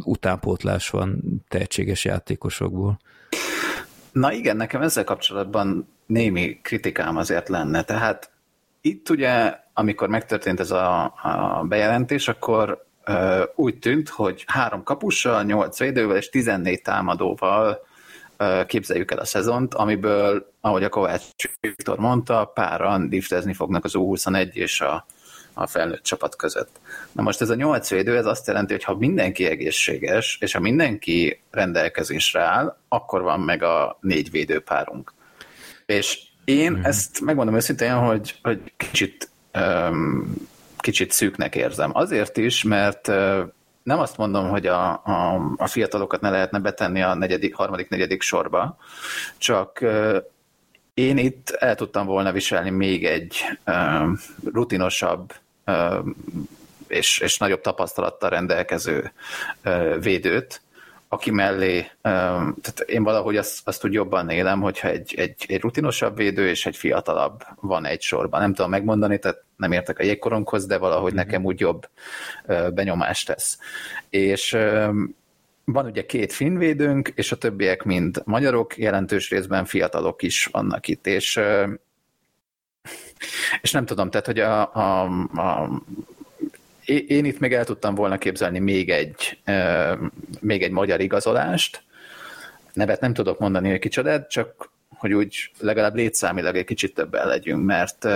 utánpótlás van tehetséges játékosokból. Na igen, nekem ezzel kapcsolatban némi kritikám azért lenne. Tehát itt ugye, amikor megtörtént ez a, a bejelentés, akkor ö, úgy tűnt, hogy három kapussal, nyolc védővel és 14 támadóval ö, képzeljük el a szezont, amiből, ahogy a Kovács Viktor mondta, páran liftezni fognak az U21 és a a felnőtt csapat között. Na most ez a nyolc védő, ez azt jelenti, hogy ha mindenki egészséges, és ha mindenki rendelkezésre áll, akkor van meg a négy védőpárunk. És én mm. ezt megmondom őszintén, hogy, hogy kicsit, um, kicsit szűknek érzem. Azért is, mert nem azt mondom, hogy a, a, a fiatalokat ne lehetne betenni a negyedik, harmadik, negyedik sorba, csak én itt el tudtam volna viselni még egy uh, rutinosabb és, és nagyobb tapasztalattal rendelkező védőt, aki mellé, tehát én valahogy azt, azt úgy jobban élem, hogyha egy, egy, egy rutinosabb védő és egy fiatalabb van egy sorban. Nem tudom megmondani, tehát nem értek a jégkoronghoz, de valahogy mm nekem úgy jobb benyomást tesz. És van ugye két finnvédőnk, és a többiek mind magyarok, jelentős részben fiatalok is vannak itt, és és nem tudom, tehát, hogy a, a, a én itt még el tudtam volna képzelni még egy, még egy magyar igazolást. Nevet nem tudok mondani, hogy kicsodát, csak hogy úgy legalább létszámilag egy kicsit többen legyünk, mert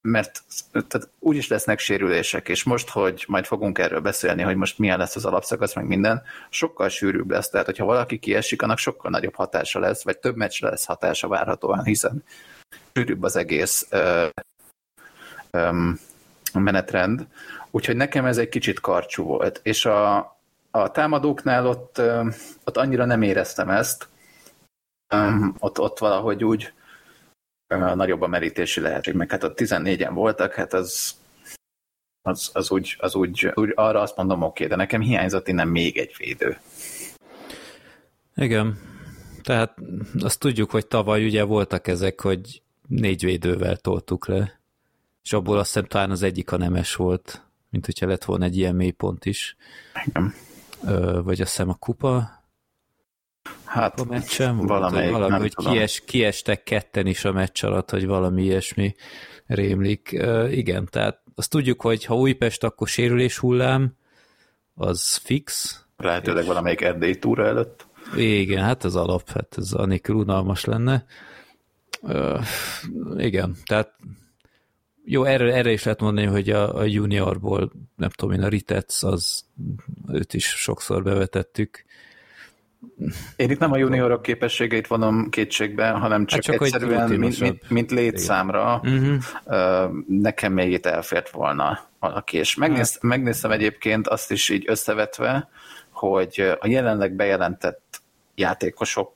mert tehát úgyis lesznek sérülések, és most, hogy majd fogunk erről beszélni, hogy most milyen lesz az alapszakasz, meg minden, sokkal sűrűbb lesz. Tehát, hogyha valaki kiesik, annak sokkal nagyobb hatása lesz, vagy több meccsre lesz hatása várhatóan, hiszen sűrűbb az egész ö, ö, menetrend. Úgyhogy nekem ez egy kicsit karcsú volt. És a, a támadóknál ott, ö, ott annyira nem éreztem ezt, ö, ott, ott valahogy úgy ö, nagyobb a merítési lehetőség, meg hát ott 14-en voltak, hát az, az, az, úgy, az úgy, úgy, arra azt mondom, oké, de nekem hiányzott innen még egy védő. Igen, tehát azt tudjuk, hogy tavaly ugye voltak ezek, hogy négy védővel toltuk le, és abból azt hiszem talán az egyik a nemes volt, mint hogyha lett volna egy ilyen mélypont is. Igen. Ö, vagy azt hiszem a kupa Hát a meccsen volt, valamelyik, valami, nem hogy kies, kiestek ketten is a meccs alatt, hogy valami ilyesmi rémlik. Ö, igen, tehát azt tudjuk, hogy ha Újpest, akkor sérülés hullám, az fix. Lehetőleg és... valamelyik erdélyi túra előtt. Igen, hát az alap, hát ez anélkül unalmas lenne. Igen, tehát jó, erre, erre is lehet mondani, hogy a, a juniorból, nem tudom én, a Ritec, az őt is sokszor bevetettük. Én itt nem a juniorok képességeit vonom kétségbe, hanem csak, hát csak egyszerűen, mint, mint, mint létszámra uh-huh. nekem még itt elfért volna valaki. És megnéz, hát. megnéztem egyébként azt is így összevetve, hogy a jelenleg bejelentett játékosok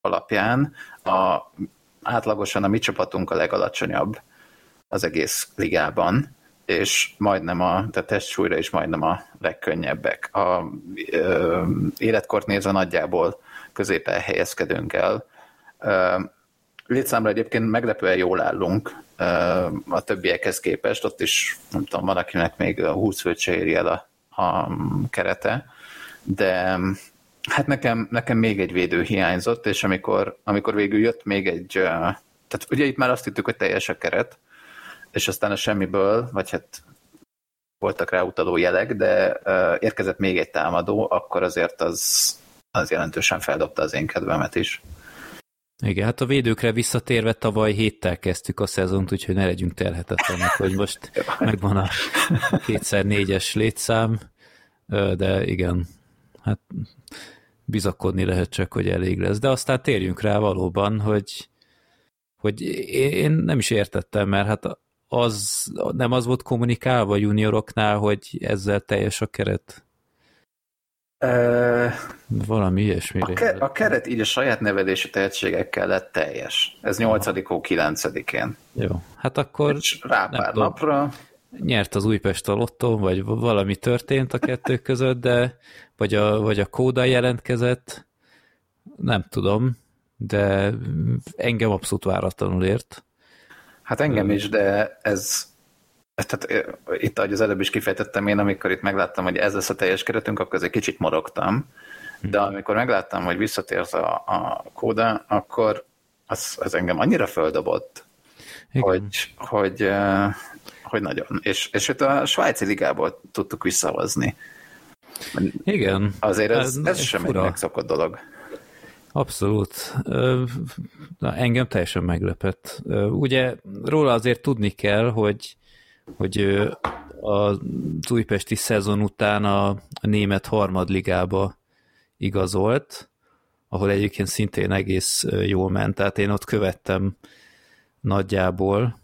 alapján a, átlagosan a mi csapatunk a legalacsonyabb az egész ligában, és majdnem a, tehát testsúlyra is majdnem a legkönnyebbek. A ö, életkort nézve nagyjából középen helyezkedünk el. Ö, létszámra egyébként meglepően jól állunk ö, a többiekhez képest, ott is nem tudom, van akinek még a 20 főt se éri el a, a kerete, de hát nekem, nekem még egy védő hiányzott, és amikor, amikor végül jött még egy, tehát ugye itt már azt hittük, hogy teljes a keret, és aztán a semmiből, vagy hát voltak rá utaló jelek, de érkezett még egy támadó, akkor azért az, az jelentősen feldobta az én kedvemet is. Igen, hát a védőkre visszatérve tavaly héttel kezdtük a szezont, úgyhogy ne legyünk terhetetlenek, hogy most megvan a kétszer négyes létszám, de igen, hát bizakodni lehet csak, hogy elég lesz. De aztán térjünk rá valóban, hogy, hogy én nem is értettem, mert hát az nem az volt kommunikálva junioroknál, hogy ezzel teljes a keret? Uh, Valami ilyesmi. A, ke- a keret így a saját nevedési tehetségekkel lett teljes. Ez 8 9 én Jó, hát akkor... És rá pár tudom, napra... Nyert az Újpest a lottó, vagy valami történt a kettő között, de vagy a, vagy a kóda jelentkezett, nem tudom, de engem abszolút váratlanul ért. Hát engem is, de ez tehát itt, ahogy az előbb is kifejtettem én, amikor itt megláttam, hogy ez lesz a teljes keretünk, akkor egy kicsit morogtam, de mhm. amikor megláttam, hogy visszatért a, a kóda, akkor az, az engem annyira földobott, Igen. hogy, hogy, hogy nagyon. És, és itt a svájci ligából tudtuk visszahozni. Igen. Azért ez, ez, ez sem fura. egy megszokott dolog. Abszolút. Na, engem teljesen meglepett. Ugye róla azért tudni kell, hogy hogy az újpesti szezon után a, német harmadligába igazolt, ahol egyébként szintén egész jól ment, tehát én ott követtem nagyjából,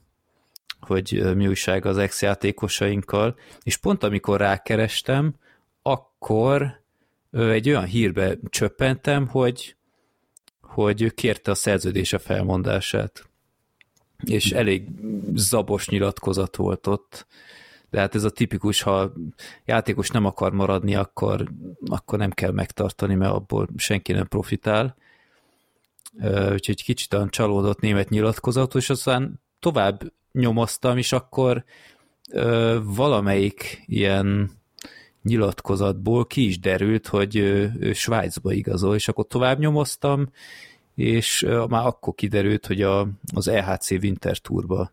hogy mi újság az ex-játékosainkkal, és pont amikor rákerestem, akkor egy olyan hírbe csöppentem, hogy, hogy kérte a szerződése felmondását és elég zabos nyilatkozat volt ott. De hát ez a tipikus, ha játékos nem akar maradni, akkor, akkor nem kell megtartani, mert abból senki nem profitál. Úgyhogy kicsit olyan csalódott német nyilatkozat, és aztán tovább nyomoztam, és akkor valamelyik ilyen nyilatkozatból ki is derült, hogy ő, ő Svájcba igazol, és akkor tovább nyomoztam, és már akkor kiderült, hogy a, az EHC Winter Tourba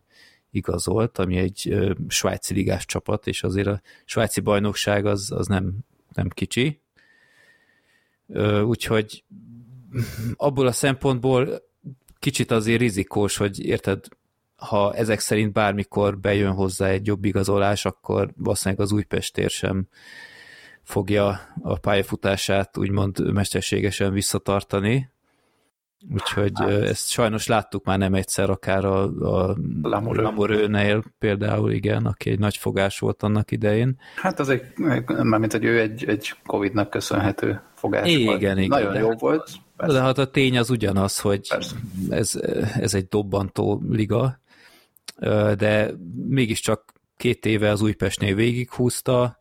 igazolt, ami egy svájci ligás csapat, és azért a svájci bajnokság az, az nem, nem kicsi. Úgyhogy abból a szempontból kicsit azért rizikós, hogy érted, ha ezek szerint bármikor bejön hozzá egy jobb igazolás, akkor valószínűleg az Újpestér sem fogja a pályafutását úgymond mesterségesen visszatartani, Úgyhogy hát. ezt sajnos láttuk már nem egyszer, akár a, a Lamorőnél például, igen, aki egy nagy fogás volt annak idején. Hát az egy, mármint, hogy ő egy, egy Covid-nak köszönhető fogás igen, volt. Igen, Nagyon de, jó volt. Persze. De hát a tény az ugyanaz, hogy ez, ez egy dobbantó liga, de mégiscsak két éve az Újpestnél végighúzta,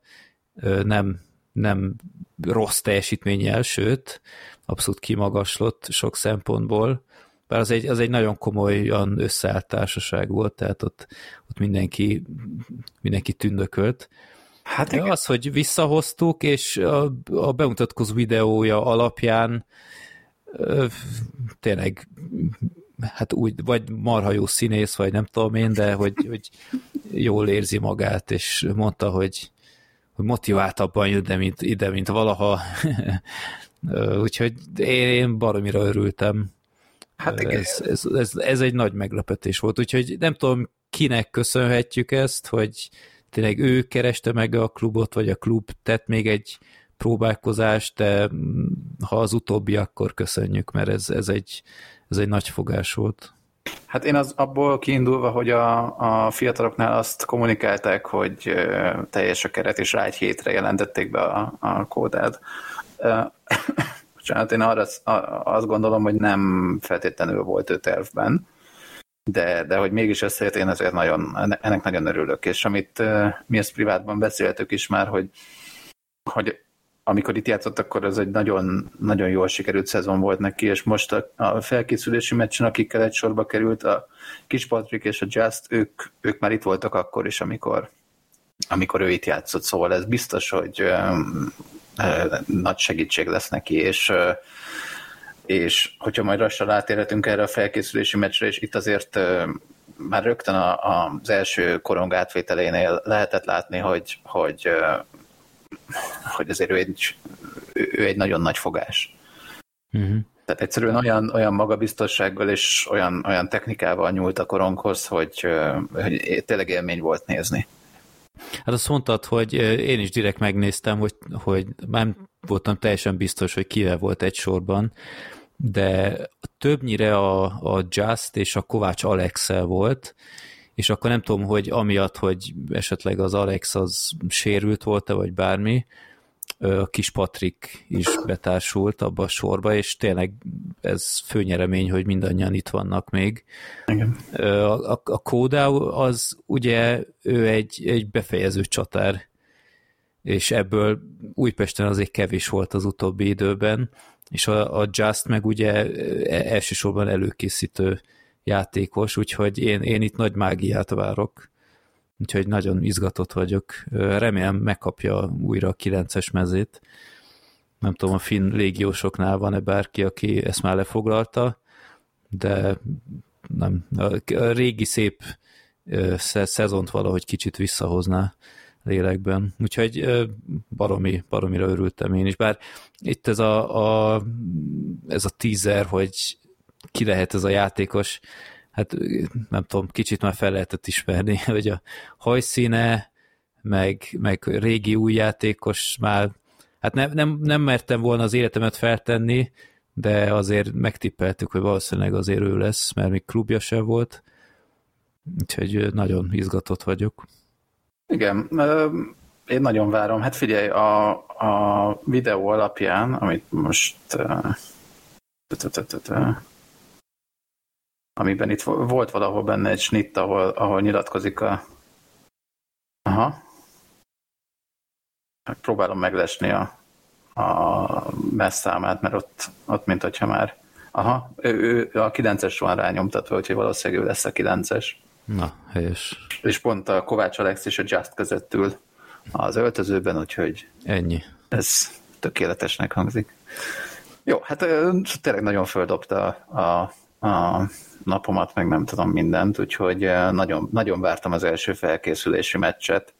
nem, nem rossz teljesítménnyel, sőt, abszolút kimagaslott sok szempontból, bár az egy, az egy nagyon komolyan összeállt társaság volt, tehát ott, ott mindenki, mindenki tündökölt. Hát igen. az, hogy visszahoztuk, és a, a bemutatkozó videója alapján ö, tényleg hát úgy, vagy marha jó színész, vagy nem tudom én, de hogy, hogy jól érzi magát, és mondta, hogy, hogy motiváltabban jön ide, mint, ide, mint valaha. Úgyhogy én baromira örültem. Hát igen. Ez, ez, ez, ez egy nagy meglepetés volt, úgyhogy nem tudom, kinek köszönhetjük ezt, hogy tényleg ő kereste meg a klubot, vagy a klub tett még egy próbálkozást, de ha az utóbbi, akkor köszönjük, mert ez, ez, egy, ez egy nagy fogás volt. Hát én az abból kiindulva, hogy a, a fiataloknál azt kommunikálták, hogy teljes a keret, és rá egy hétre jelentették be a, a kódát, Bocsánat, én arra azt gondolom, hogy nem feltétlenül volt ő tervben, de, de hogy mégis összejött, én ezért nagyon, ennek nagyon örülök, és amit mi ezt privátban beszéltük is már, hogy, hogy amikor itt játszott, akkor ez egy nagyon, nagyon jól sikerült szezon volt neki, és most a, a felkészülési meccsen, akikkel egy sorba került, a Kis Patrick és a Just, ők, ők már itt voltak akkor is, amikor, amikor ő itt játszott, szóval ez biztos, hogy nagy segítség lesz neki, és és hogyha majd lassan rátérhetünk erre a felkészülési meccsre, és itt azért már rögtön a, a, az első korong átvételénél lehetett látni, hogy, hogy, hogy azért ő egy, ő egy nagyon nagy fogás. Uh-huh. Tehát egyszerűen olyan, olyan magabiztossággal és olyan, olyan technikával nyúlt a koronghoz, hogy, hogy tényleg élmény volt nézni. Hát azt mondtad, hogy én is direkt megnéztem, hogy, hogy nem voltam teljesen biztos, hogy kivel volt egy sorban, de többnyire a, a Just és a Kovács alex volt, és akkor nem tudom, hogy amiatt, hogy esetleg az Alex az sérült volt-e, vagy bármi, a kis Patrik is betársult abba a sorba, és tényleg ez főnyeremény, hogy mindannyian itt vannak még. Igen. A, a, a Kódau az ugye ő egy, egy befejező csatár, és ebből Újpesten azért kevés volt az utóbbi időben, és a, a Just meg ugye elsősorban előkészítő játékos, úgyhogy én, én itt nagy mágiát várok úgyhogy nagyon izgatott vagyok. Remélem megkapja újra a 9-es mezét. Nem tudom, a finn légiósoknál van-e bárki, aki ezt már lefoglalta, de nem. A régi szép szezont valahogy kicsit visszahozná lélekben. Úgyhogy baromi, baromira örültem én is. Bár itt ez a, a, ez a teaser, hogy ki lehet ez a játékos, hát nem tudom, kicsit már fel lehetett ismerni, hogy a hajszíne, meg, meg régi új játékos már, hát nem, nem, nem mertem volna az életemet feltenni, de azért megtippeltük, hogy valószínűleg azért ő lesz, mert még klubja sem volt, úgyhogy nagyon izgatott vagyok. Igen, én nagyon várom. Hát figyelj, a, a videó alapján, amit most amiben itt volt valahol benne egy snitt, ahol, ahol nyilatkozik a... Aha. Próbálom meglesni a, a messzámát, mert ott, ott mint hogyha már... Aha, ő, ő a 9-es van rányomtatva, úgyhogy valószínűleg ő lesz a 9-es. Na, helyes. És pont a Kovács Alex és a Just között ül az öltözőben, úgyhogy... Ennyi. Ez tökéletesnek hangzik. Jó, hát tényleg nagyon földobta a, a, a napomat, meg nem tudom mindent, úgyhogy nagyon, nagyon vártam az első felkészülési meccset,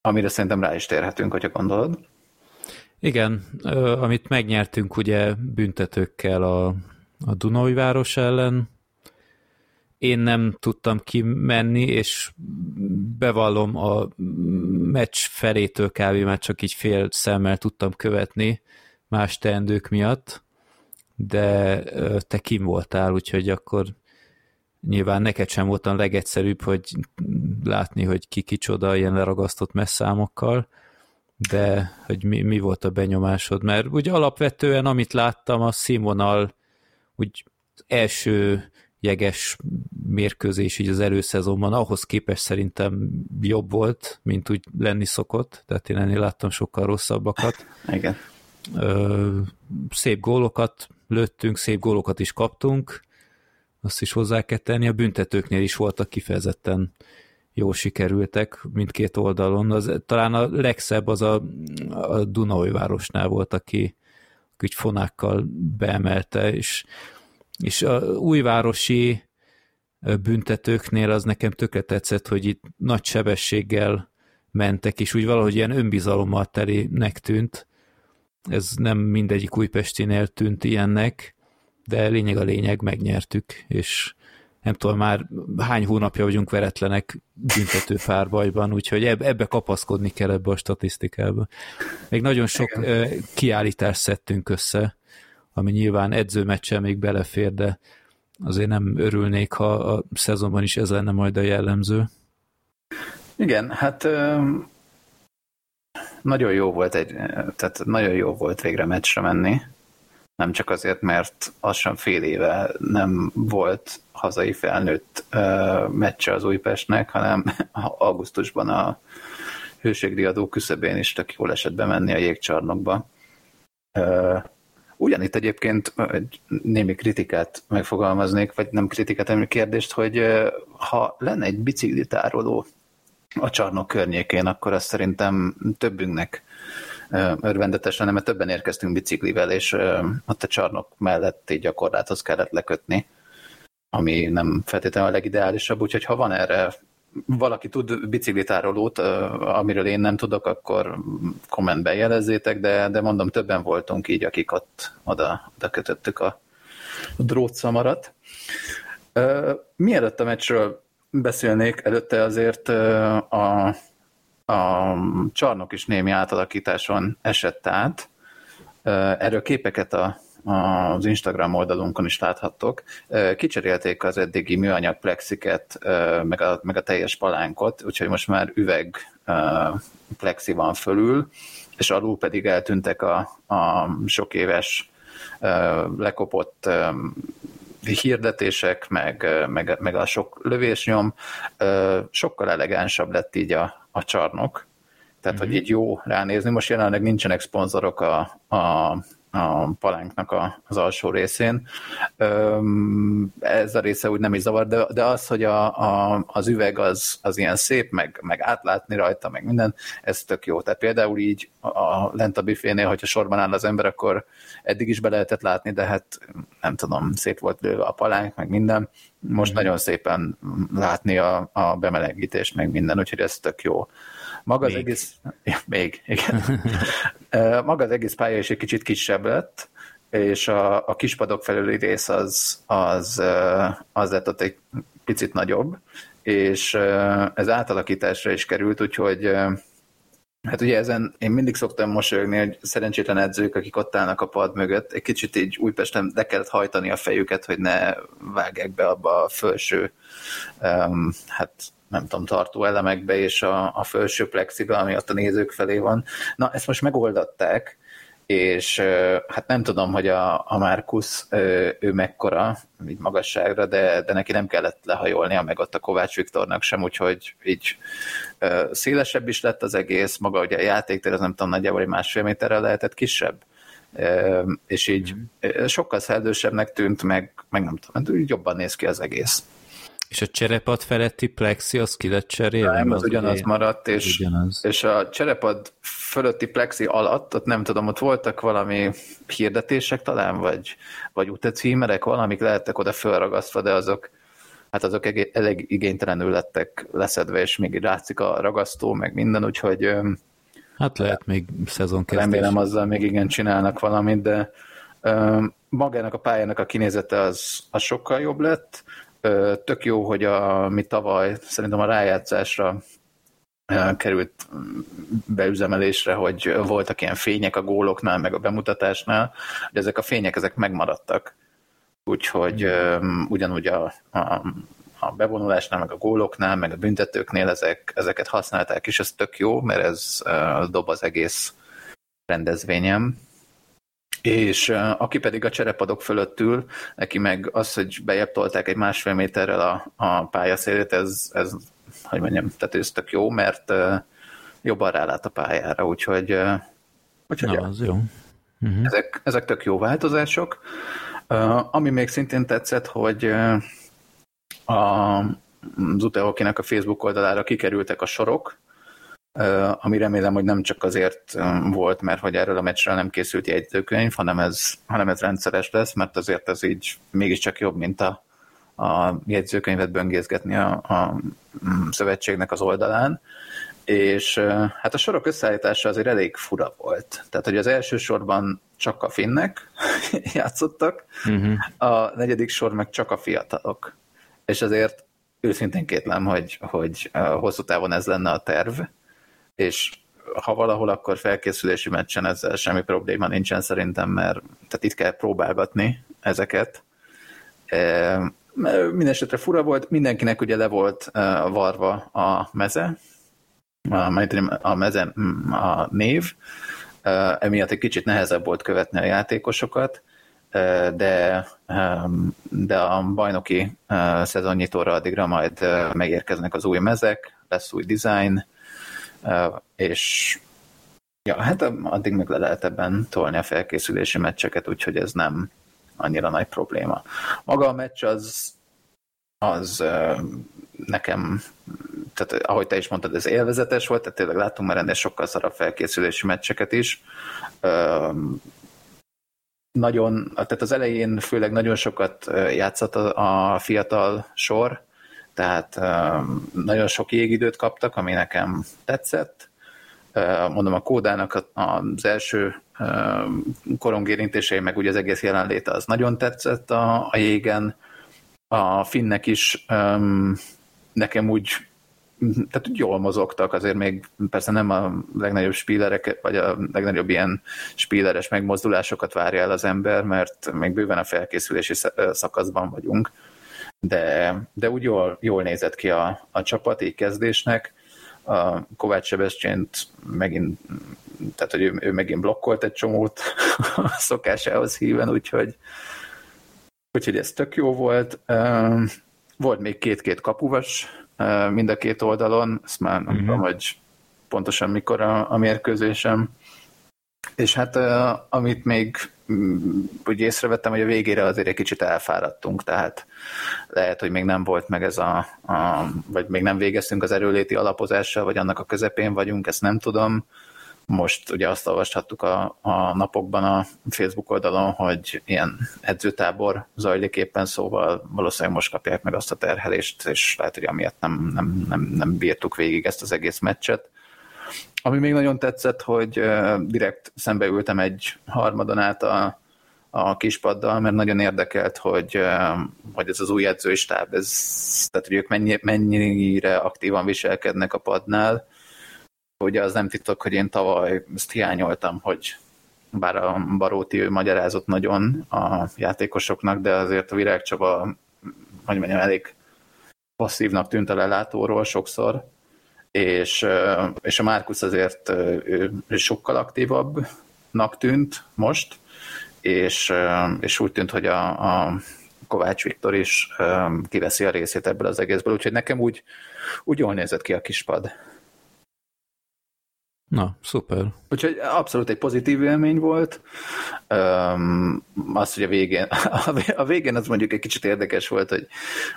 amire szerintem rá is térhetünk, hogyha gondolod. Igen, amit megnyertünk ugye büntetőkkel a, a Dunai város ellen, én nem tudtam kimenni, és bevallom a meccs felétől kb. már csak így fél szemmel tudtam követni más teendők miatt, de te kim voltál, úgyhogy akkor nyilván neked sem volt a legegyszerűbb, hogy látni, hogy ki kicsoda ilyen leragasztott messzámokkal, de hogy mi, mi volt a benyomásod, mert ugye alapvetően amit láttam, a színvonal úgy első jeges mérkőzés így az előszezonban, ahhoz képest szerintem jobb volt, mint úgy lenni szokott, tehát én ennél láttam sokkal rosszabbakat. Igen. Ö, szép gólokat lőttünk, szép gólokat is kaptunk, azt is hozzá kell tenni, a büntetőknél is voltak kifejezetten jó sikerültek mindkét oldalon. Az, talán a legszebb az a, a Dunai városnál volt, aki, aki fonákkal beemelte, és, és a újvárosi büntetőknél az nekem tökre tetszett, hogy itt nagy sebességgel mentek, és úgy valahogy ilyen önbizalommal telének tűnt, ez nem mindegyik újpestinél tűnt ilyennek, de lényeg a lényeg, megnyertük, és nem tudom, már hány hónapja vagyunk veretlenek büntető párbajban, úgyhogy ebbe kapaszkodni kell ebbe a statisztikába. Még nagyon sok Igen. kiállítást szedtünk össze, ami nyilván edzőmeccsel még belefér, de azért nem örülnék, ha a szezonban is ez lenne majd a jellemző. Igen, hát nagyon jó volt egy, tehát nagyon jó volt végre meccsre menni. Nem csak azért, mert sem fél éve nem volt hazai felnőtt uh, meccse az Újpestnek, hanem augusztusban a hőségdiadó küszöbén is tök jól esett bemenni a jégcsarnokba. Uh, ugyanitt egyébként egy némi kritikát megfogalmaznék, vagy nem kritikát, hanem kérdést, hogy ha lenne egy biciklitároló a csarnok környékén, akkor azt szerintem többünknek örvendetes lenne, mert többen érkeztünk biciklivel, és ott a csarnok mellett így a korláthoz kellett lekötni, ami nem feltétlenül a legideálisabb, úgyhogy ha van erre valaki tud biciklitárolót, amiről én nem tudok, akkor kommentben jelezzétek, de, de mondom, többen voltunk így, akik ott oda, oda kötöttük a drótszamarat. Mielőtt a meccsről beszélnék, előtte azért a, a csarnok is némi átalakításon esett át. Erről képeket a, az Instagram oldalunkon is láthattok. Kicserélték az eddigi műanyag plexiket, meg a, meg a teljes palánkot, úgyhogy most már üveg plexi van fölül, és alul pedig eltűntek a, a sok éves lekopott hirdetések, meg, meg, meg a sok lövésnyom, sokkal elegánsabb lett így a, a csarnok. Tehát, mm-hmm. hogy így jó ránézni. Most jelenleg nincsenek szponzorok a, a a palánknak a, az alsó részén. Ez a része úgy nem is zavar, de, de az, hogy a, a, az üveg az, az ilyen szép, meg, meg átlátni rajta, meg minden, ez tök jó. Tehát például így a, a lent a büfénél, hogyha sorban áll az ember, akkor eddig is be lehetett látni, de hát nem tudom, szét volt lőve a palánk, meg minden. Most mm. nagyon szépen látni a, a bemelegítést, meg minden, úgyhogy ez tök jó. Maga még. az egész... Ja, még, igen. Maga az egész pálya is egy kicsit kisebb lett, és a, a kispadok felüli rész az, az, az lett ott egy picit nagyobb, és ez átalakításra is került, úgyhogy Hát ugye ezen én mindig szoktam mosolyogni, hogy szerencsétlen edzők, akik ott állnak a pad mögött, egy kicsit így Újpesten le kellett hajtani a fejüket, hogy ne vágják be abba a felső, um, hát nem tudom, tartó elemekbe és a, a felső plexibe, ami ott a nézők felé van. Na, ezt most megoldották, és hát nem tudom, hogy a, a Markus ő mekkora, így magasságra, de, de neki nem kellett lehajolnia, meg ott a Kovács Viktornak sem, úgyhogy így szélesebb is lett az egész, maga ugye a játéktér, az nem tudom, nagyjából egy másfél méterrel lehetett kisebb, és így mhm. sokkal szellősebbnek tűnt, meg, meg nem tudom, jobban néz ki az egész. És a cserepad feletti plexi az ki lett cserélve? Nem, az, az ugyanaz ugye, maradt, és, ugyanaz. és a cserepad fölötti plexi alatt, ott nem tudom, ott voltak valami hirdetések talán, vagy, vagy utacímerek, valamik lehettek oda felragasztva, de azok hát azok elég igénytelenül lettek leszedve, és még látszik a ragasztó, meg minden, úgyhogy Hát lehet még szezon kezdés. Remélem azzal még igen csinálnak valamit, de magának a pályának a kinézete az, az sokkal jobb lett, Tök jó, hogy a, mi tavaly szerintem a rájátszásra került beüzemelésre, hogy voltak ilyen fények a góloknál, meg a bemutatásnál, hogy ezek a fények ezek megmaradtak. Úgyhogy um, ugyanúgy a, a, a bevonulásnál, meg a góloknál, meg a büntetőknél ezek, ezeket használták, és ez tök jó, mert ez uh, dob az egész rendezvényem és aki pedig a cserepadok fölött ül, neki meg az, hogy bejebb tolták egy másfél méterrel a, a pályaszélét, ez, ez, hogy mondjam, tehát ez tök jó, mert jobban rálát a pályára, úgyhogy, úgyhogy Na, az jó. Uh-huh. Ezek, ezek tök jó változások. Uh, ami még szintén tetszett, hogy a, az Utehokinek a Facebook oldalára kikerültek a sorok, ami remélem, hogy nem csak azért volt, mert hogy erről a meccsről nem készült jegyzőkönyv, hanem ez, hanem ez rendszeres lesz, mert azért ez így mégiscsak jobb, mint a, a jegyzőkönyvet böngészgetni a, a szövetségnek az oldalán. És hát a sorok összeállítása azért elég fura volt. Tehát, hogy az első sorban csak a finnek játszottak, uh-huh. a negyedik sor meg csak a fiatalok. És azért őszintén kétlem, hogy, hogy hosszú távon ez lenne a terv, és ha valahol, akkor felkészülési meccsen ezzel semmi probléma nincsen szerintem, mert tehát itt kell próbálgatni ezeket. E, Mindenesetre fura volt, mindenkinek ugye le volt e, varva a meze, a, a meze a név, e, emiatt egy kicsit nehezebb volt követni a játékosokat, de, de a bajnoki szezonnyitóra addigra majd megérkeznek az új mezek, lesz új design, és ja, hát addig meg le lehet ebben tolni a felkészülési meccseket, úgyhogy ez nem annyira nagy probléma. Maga a meccs az, az nekem, tehát ahogy te is mondtad, ez élvezetes volt, tehát tényleg láttunk már ennél sokkal szarabb felkészülési meccseket is. Nagyon, tehát az elején főleg nagyon sokat játszott a, fiatal sor, tehát nagyon sok jégidőt kaptak, ami nekem tetszett. Mondom, a kódának az első korongérintései, meg ugye az egész jelenléte az nagyon tetszett a, a jégen. A finnek is nekem úgy tehát jól mozogtak, azért még persze nem a legnagyobb spílerek, vagy a legnagyobb ilyen spíleres megmozdulásokat várja el az ember, mert még bőven a felkészülési szakaszban vagyunk, de, de úgy jól, jól nézett ki a, a csapat így kezdésnek. A Kovács Sebestyént megint, tehát hogy ő, ő megint blokkolt egy csomót a szokásához híven, úgyhogy, úgyhogy ez tök jó volt. Volt még két-két kapuvas, mind a két oldalon, ezt már nem uh-huh. tudom, hogy pontosan mikor a, a mérkőzésem. És hát amit még úgy észrevettem, hogy a végére azért egy kicsit elfáradtunk, tehát lehet, hogy még nem volt meg ez a, a vagy még nem végeztünk az erőléti alapozással, vagy annak a közepén vagyunk, ezt nem tudom most ugye azt olvashattuk a, a napokban a Facebook oldalon, hogy ilyen edzőtábor zajlik éppen, szóval valószínűleg most kapják meg azt a terhelést, és lehet, hogy amiatt nem, nem, nem, nem bírtuk végig ezt az egész meccset. Ami még nagyon tetszett, hogy direkt szembeültem egy harmadon át a, a kispaddal, mert nagyon érdekelt, hogy, hogy ez az új edzői stáb, ez, tehát hogy ők mennyi, mennyire aktívan viselkednek a padnál, Ugye az nem titok, hogy én tavaly ezt hiányoltam, hogy bár a Baróti ő magyarázott nagyon a játékosoknak, de azért a Virág Csaba, hogy mondjam, elég passzívnak tűnt a lelátóról sokszor, és, és a Márkusz azért ő, ő sokkal aktívabbnak tűnt most, és, és úgy tűnt, hogy a, a Kovács Viktor is kiveszi a részét ebből az egészből, úgyhogy nekem úgy, úgy jól nézett ki a kispad. Na, szuper. Úgyhogy abszolút egy pozitív élmény volt. Um, az, hogy a végén, a végén az mondjuk egy kicsit érdekes volt, hogy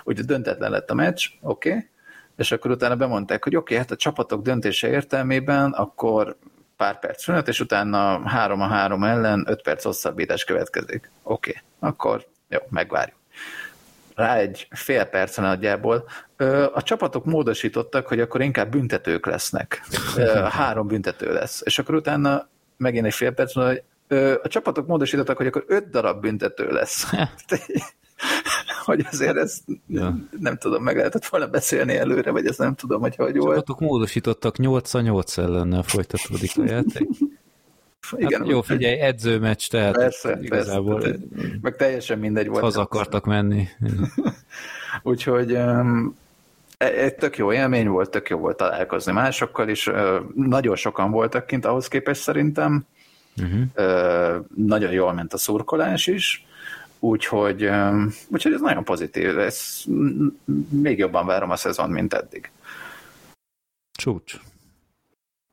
ugye döntetlen lett a meccs, oké, okay, és akkor utána bemondták, hogy oké, okay, hát a csapatok döntése értelmében akkor pár perc szünet, és utána három a három ellen öt perc hosszabbítás következik. Oké, okay, akkor jó, megvárjuk rá egy fél perc nagyjából. A csapatok módosítottak, hogy akkor inkább büntetők lesznek. Három büntető lesz. És akkor utána megint egy fél perc, hogy a csapatok módosítottak, hogy akkor öt darab büntető lesz. hogy azért ezt ja. nem tudom, meg lehetett volna beszélni előre, vagy ezt nem tudom, hogy hogy volt. Csapatok módosítottak 8-8 ellennel folytatódik a játék. Igen, hát jó, figyelj, edzőmeccs, tehát persze, igazából persze, meg teljesen mindegy volt. Haza akartak menni. Úgyhogy um, egy tök jó élmény volt, tök jó volt találkozni másokkal is. Nagyon sokan voltak kint ahhoz képest szerintem. Uh-huh. Nagyon jól ment a szurkolás is. Úgyhogy, úgyhogy ez nagyon pozitív. Ez, még jobban várom a szezon, mint eddig. Csúcs.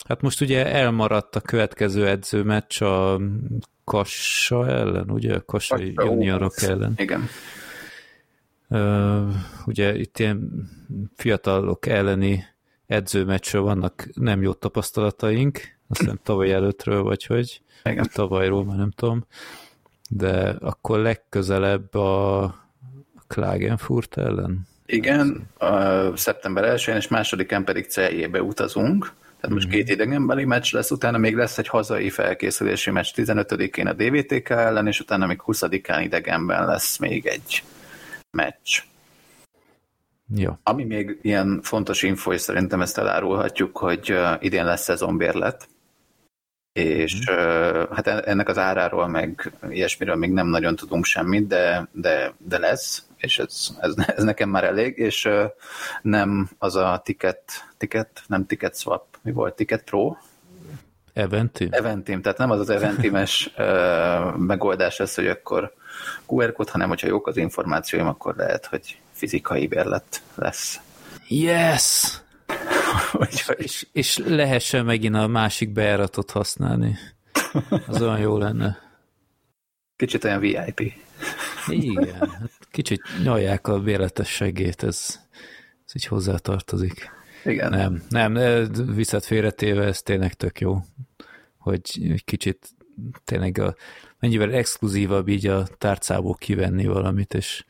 Hát most ugye elmaradt a következő edzőmeccs a Kassa ellen, ugye? Kassai juniorok ellen. Igen. Uh, ugye itt ilyen fiatalok elleni edzőmeccsről vannak nem jó tapasztalataink, azt hiszem tavaly előttről, vagy hogy Igen. tavalyról, már nem tudom, de akkor legközelebb a Klagenfurt ellen. Igen, a szeptember 1-én és másodikán pedig Celjébe utazunk, tehát most két idegenbeli meccs lesz, utána még lesz egy hazai felkészülési meccs 15-én a DVTK ellen, és utána még 20-án idegenben lesz még egy meccs. Jó. Ami még ilyen fontos info, és szerintem ezt elárulhatjuk, hogy idén lesz szezonbérlet, és mm. hát ennek az áráról, meg ilyesmiről még nem nagyon tudunk semmit, de, de, de lesz, és ez, ez, ez nekem már elég, és nem az a ticket, ticket, nem ticket swap, mi volt, Ticket Pro? Eventim? Eventim, tehát nem az az Eventimes megoldás lesz, hogy akkor QR kód, hanem hogyha jók az információim, akkor lehet, hogy fizikai bérlet lesz. Yes! És, és lehessen megint a másik bejáratot használni. Az olyan jó lenne. Kicsit olyan VIP. Igen, hát kicsit nyalják a bérletességét, ez, ez így hozzátartozik. Igen. Nem, nem, viszont félretéve ez tényleg tök jó, hogy kicsit tényleg a, mennyivel exkluzívabb így a tárcából kivenni valamit, és,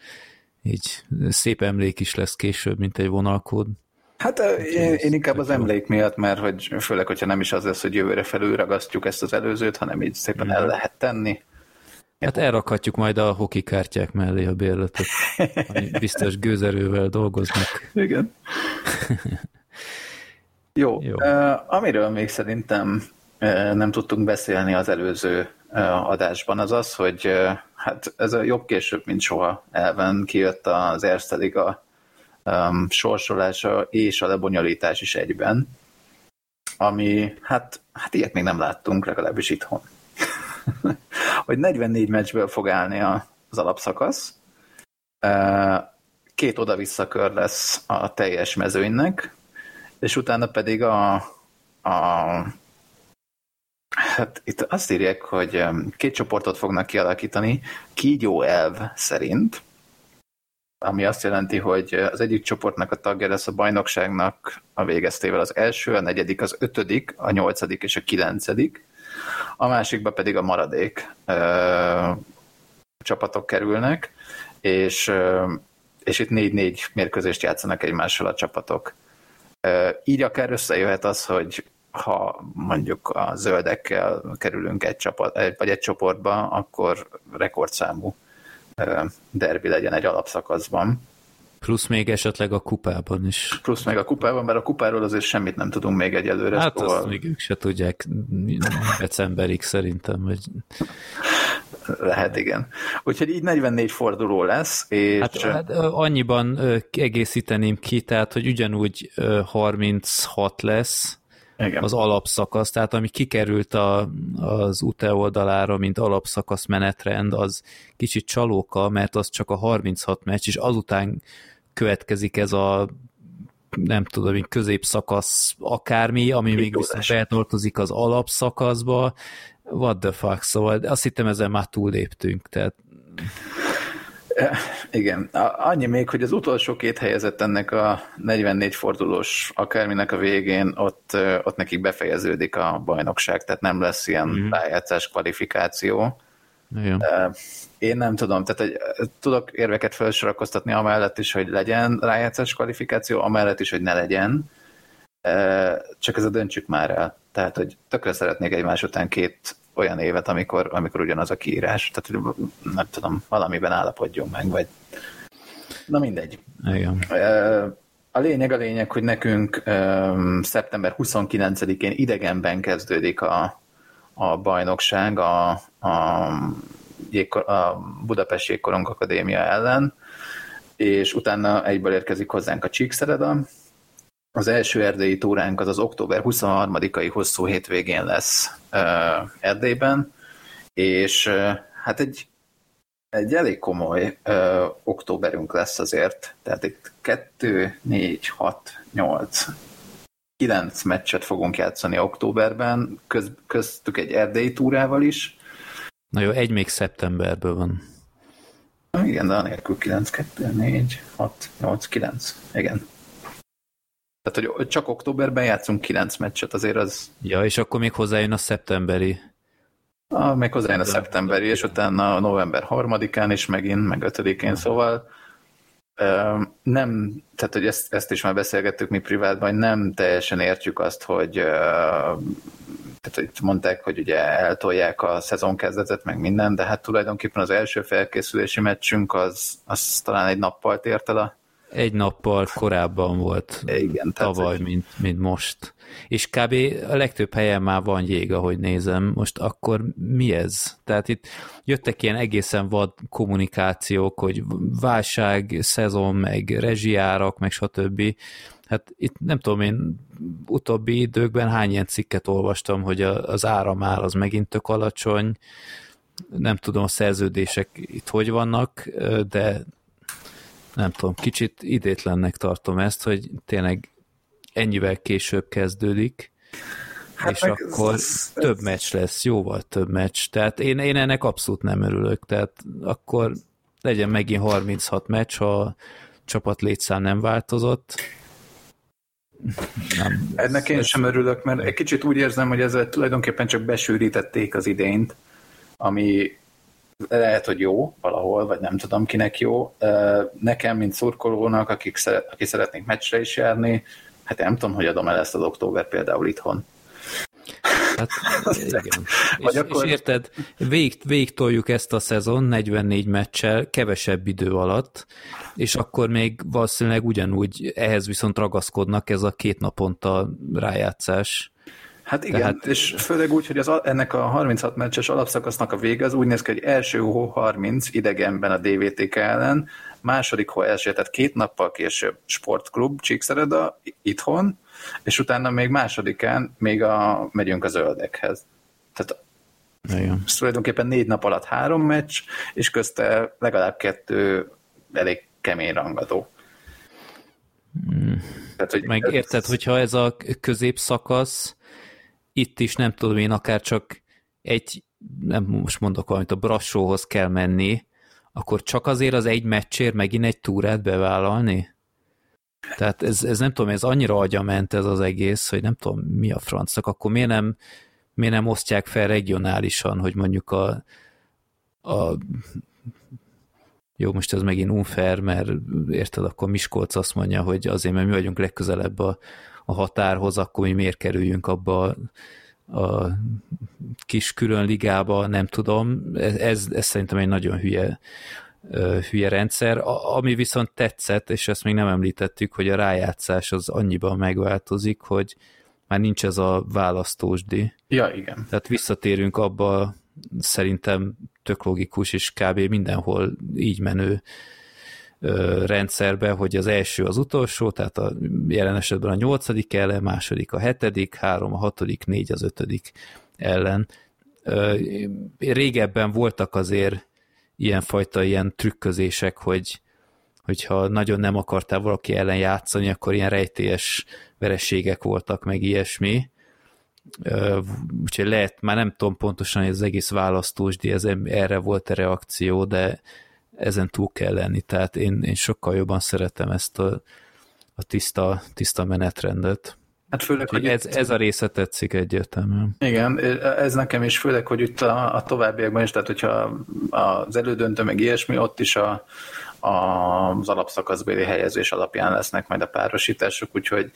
így szép emlék is lesz később, mint egy vonalkód. Hát én, én inkább az emlék miatt, mert hogy főleg, hogyha nem is az lesz, hogy jövőre felülragasztjuk ezt az előzőt, hanem így szépen el lehet tenni. Hát elrakhatjuk majd a hoki kártyák mellé a bérletet, ami biztos gőzerővel dolgoznak. Igen. Jó. Jó. Uh, amiről még szerintem uh, nem tudtunk beszélni az előző uh, adásban, az az, hogy uh, hát ez a jobb később, mint soha elven kijött az Erste Liga um, sorsolása és a lebonyolítás is egyben, ami hát, hát ilyet még nem láttunk, legalábbis itthon. hogy 44 meccsből fog állni az alapszakasz, két oda-vissza kör lesz a teljes mezőnynek, és utána pedig a, a hát itt azt írják, hogy két csoportot fognak kialakítani, kígyó elv szerint, ami azt jelenti, hogy az egyik csoportnak a tagja lesz a bajnokságnak a végeztével az első, a negyedik, az ötödik, a nyolcadik és a kilencedik, a másikba pedig a maradék ö, csapatok kerülnek, és, ö, és itt négy-négy mérkőzést játszanak egymással a csapatok. Ö, így akár összejöhet az, hogy ha mondjuk a zöldekkel kerülünk egy csapat, vagy egy csoportba, akkor rekordszámú derbi legyen egy alapszakaszban. Plusz még esetleg a kupában is. Plusz még a kupában, mert a kupáról azért semmit nem tudunk még egyelőre. Hát szóval... azt még ők se tudják decemberig szerintem. Hogy... Lehet, igen. Úgyhogy így 44 forduló lesz, és... Hát, hát annyiban egészíteném ki, tehát, hogy ugyanúgy 36 lesz, igen. az alapszakasz, tehát ami kikerült a, az UTE oldalára, mint alapszakasz menetrend, az kicsit csalóka, mert az csak a 36 meccs, és azután következik ez a nem tudom, mint középszakasz akármi, ami még viszont feltartozik az alapszakaszba, what the fuck, szóval azt hittem ezzel már túlléptünk, tehát igen, annyi még, hogy az utolsó két helyezett ennek a 44 fordulós akárminek a végén, ott, ott nekik befejeződik a bajnokság, tehát nem lesz ilyen mm-hmm. rájátszás kvalifikáció. Igen. Én nem tudom, tehát hogy tudok érveket felsorakoztatni amellett is, hogy legyen rájátszás kvalifikáció, amellett is, hogy ne legyen, csak ez a döntsük már el. Tehát, hogy tökre szeretnék egymás után két olyan évet, amikor, amikor ugyanaz a kiírás. Tehát nem tudom, valamiben állapodjunk meg, vagy na mindegy. Igen. A lényeg a lényeg, hogy nekünk szeptember 29-én idegenben kezdődik a, a bajnokság a, a, a Budapest Jégkorong Akadémia ellen, és utána egyből érkezik hozzánk a Csíkszereda, az első erdélyi túránk az az október 23-ai hosszú hétvégén lesz uh, Erdélyben, és uh, hát egy, egy elég komoly uh, októberünk lesz azért, tehát itt 2, 4, 6, 8, 9 meccset fogunk játszani októberben, köz, köztük egy erdélyi túrával is. Na jó, egy még szeptemberből van. Igen, de anélkül 9, 2, 4, 6, 8, 9. Igen. Tehát, hogy csak októberben játszunk kilenc meccset, azért az... Ja, és akkor még hozzájön a szeptemberi. Ah, még hozzájön a szeptemberi, és utána a november harmadikán is megint, meg ötödikén, szóval nem, tehát hogy ezt, ezt is már beszélgettük mi privátban, hogy nem teljesen értjük azt, hogy tehát hogy mondták, hogy ugye eltolják a szezonkezdetet, meg minden, de hát tulajdonképpen az első felkészülési meccsünk az, az talán egy nappal tért el a egy nappal korábban volt Igen, tavaly, mint, mint most. És kb. a legtöbb helyen már van jég, ahogy nézem. Most akkor mi ez? Tehát itt jöttek ilyen egészen vad kommunikációk, hogy válság, szezon, meg rezsiárak, meg stb. Hát itt nem tudom én, utóbbi időkben hány ilyen cikket olvastam, hogy az áramár az megint tök alacsony, nem tudom a szerződések itt hogy vannak, de nem tudom, kicsit idétlennek tartom ezt, hogy tényleg ennyivel később kezdődik, hát és akkor ez, ez, több ez... meccs lesz, jóval több meccs. Tehát én, én ennek abszolút nem örülök. Tehát akkor legyen megint 36 meccs, ha a csapat létszám nem változott. Nem, Ennek én sem örülök, mert egy kicsit úgy érzem, hogy ezzel tulajdonképpen csak besűrítették az idényt, ami lehet, hogy jó valahol, vagy nem tudom kinek jó. Nekem, mint szurkolónak, akik aki szeretnék meccsre is járni, hát nem tudom, hogy adom el ezt az október például itthon. Hát igen. és, akkor... és érted, vég, végtoljuk ezt a szezon 44 meccsel, kevesebb idő alatt, és akkor még valószínűleg ugyanúgy ehhez viszont ragaszkodnak ez a két naponta rájátszás. Hát igen, Tehát... és főleg úgy, hogy az, ennek a 36 meccses alapszakasznak a vége az úgy néz ki, hogy első hó 30 idegenben a DVTK ellen, második hó első, tehát két nappal később sportklub Csíkszereda itthon, és utána még másodikán még a, megyünk a zöldekhez. Tehát igen. Ez tulajdonképpen négy nap alatt három meccs, és közte legalább kettő elég kemény rangadó. Hmm. Tehát, hogy Meg ez... érted, hogyha ez a középszakasz itt is nem tudom én, akár csak egy, nem most mondok valamit, a Brassóhoz kell menni, akkor csak azért az egy meccsért megint egy túrát bevállalni? Tehát ez, ez nem tudom, ez annyira agyament ez az egész, hogy nem tudom, mi a francnak, akkor miért nem, miért nem osztják fel regionálisan, hogy mondjuk a, a jó, most ez megint unfair, mert érted, akkor Miskolc azt mondja, hogy azért, mert mi vagyunk legközelebb a, a határhoz, akkor mi miért kerüljünk abba a kis külön ligába, nem tudom. Ez, ez, szerintem egy nagyon hülye, hülye rendszer. Ami viszont tetszett, és ezt még nem említettük, hogy a rájátszás az annyiban megváltozik, hogy már nincs ez a választósdi. Ja, igen. Tehát visszatérünk abba szerintem tök logikus, és kb. mindenhol így menő rendszerbe, hogy az első az utolsó, tehát a jelen esetben a nyolcadik ellen, második a hetedik, három a hatodik, négy az ötödik ellen. Régebben voltak azért ilyenfajta ilyen trükközések, hogy hogyha nagyon nem akartál valaki ellen játszani, akkor ilyen rejtélyes verességek voltak, meg ilyesmi. Úgyhogy lehet, már nem tudom pontosan, hogy az egész választósdi, ez erre volt a reakció, de ezen túl kell lenni, tehát én, én sokkal jobban szeretem ezt a, a tiszta, tiszta menetrendet. Hát főleg, hogy ez, itt... ez a része tetszik egyértelműen. Igen, ez nekem is főleg, hogy itt a, a továbbiakban is, tehát hogyha az elődöntő meg ilyesmi, ott is a, a, az alapszakaszbéli helyezés alapján lesznek majd a párosítások, úgyhogy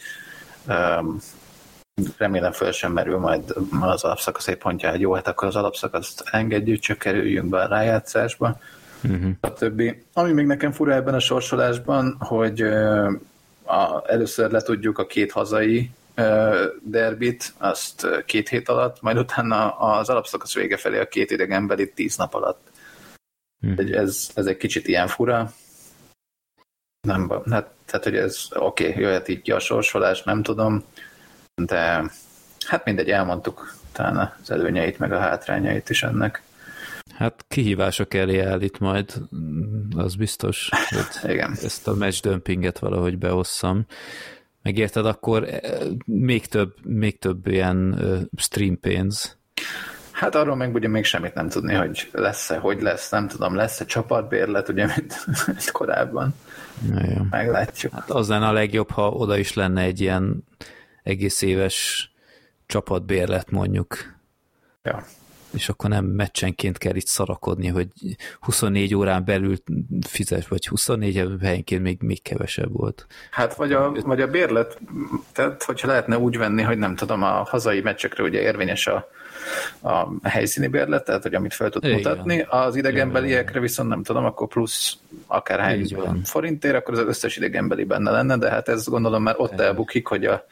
um, remélem föl sem merül majd az alapszakasz egy pontja, hogy jó, hát akkor az alapszakaszt engedjük, csak kerüljünk be a rájátszásba uh-huh. stb. Ami még nekem fura ebben a sorsolásban, hogy a, először letudjuk a két hazai derbit, azt két hét alatt, majd utána az alapszakasz vége felé a két idegenbeli tíz nap alatt. Uh-huh. Ez, ez egy kicsit ilyen fura. Nem, hát, tehát, hogy ez oké, okay, jöhet így ki a sorsolás, nem tudom, de hát mindegy, elmondtuk talán az előnyeit, meg a hátrányait is ennek. Hát kihívások elé állít majd, az biztos, hogy Igen. ezt a match dömpinget valahogy beosszam. Megérted, akkor eh, még több, még több ilyen stream pénz. Hát arról meg ugye még semmit nem tudni, hogy lesz-e, hogy lesz, nem tudom, lesz-e csapatbérlet, ugye, mint, mint korábban. Ja, Meglátjuk. Hát az lenne a legjobb, ha oda is lenne egy ilyen egész éves csapatbérlet mondjuk. Ja és akkor nem meccsenként kell itt szarakodni, hogy 24 órán belül fizes, vagy 24 helyenként még, még kevesebb volt. Hát vagy a, vagy a bérlet, tehát hogyha lehetne úgy venni, hogy nem tudom, a hazai meccsekre ugye érvényes a, a helyszíni bérlet, tehát hogy amit fel tud Igen. mutatni, az idegenbeliekre viszont nem tudom, akkor plusz akárhány forintért, akkor az összes idegenbeli benne lenne, de hát ez gondolom már ott elbukik, hogy a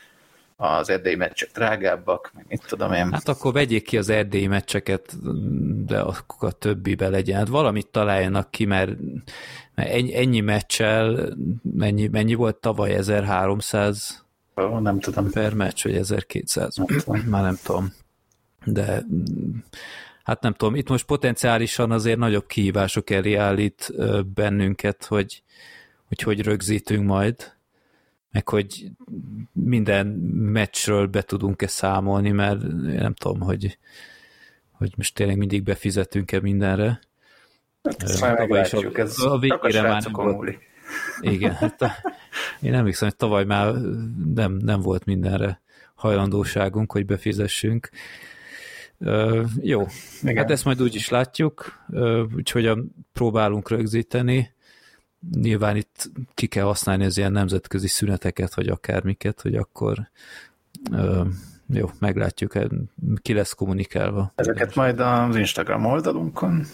az erdélyi meccsek drágábbak, meg mit tudom én. Hát akkor vegyék ki az erdélyi meccseket, de akkor a többibe legyen. Hát valamit találjanak ki, mert, mert ennyi, ennyi meccsel, mennyi, mennyi volt tavaly 1300 oh, nem tudom. per meccs, vagy 1200, nem tudom. már nem tudom. De hát nem tudom, itt most potenciálisan azért nagyobb kihívások elé állít bennünket, hogy hogy, hogy rögzítünk majd, meg hogy minden meccsről be tudunk-e számolni, mert nem tudom, hogy, hogy most tényleg mindig befizetünk-e mindenre. Hát ezt már meglátjuk, ez a végére már nem volt. Igen, hát a, én nem hiszem, hogy tavaly már nem, nem volt mindenre hajlandóságunk, hogy befizessünk. Uh, jó, Igen. hát ezt majd úgy is látjuk, uh, úgyhogy próbálunk rögzíteni. Nyilván itt ki kell használni az ilyen nemzetközi szüneteket, vagy akármiket, hogy akkor uh, jó, meglátjuk, ki lesz kommunikálva. Ezeket majd az Instagram oldalunkon.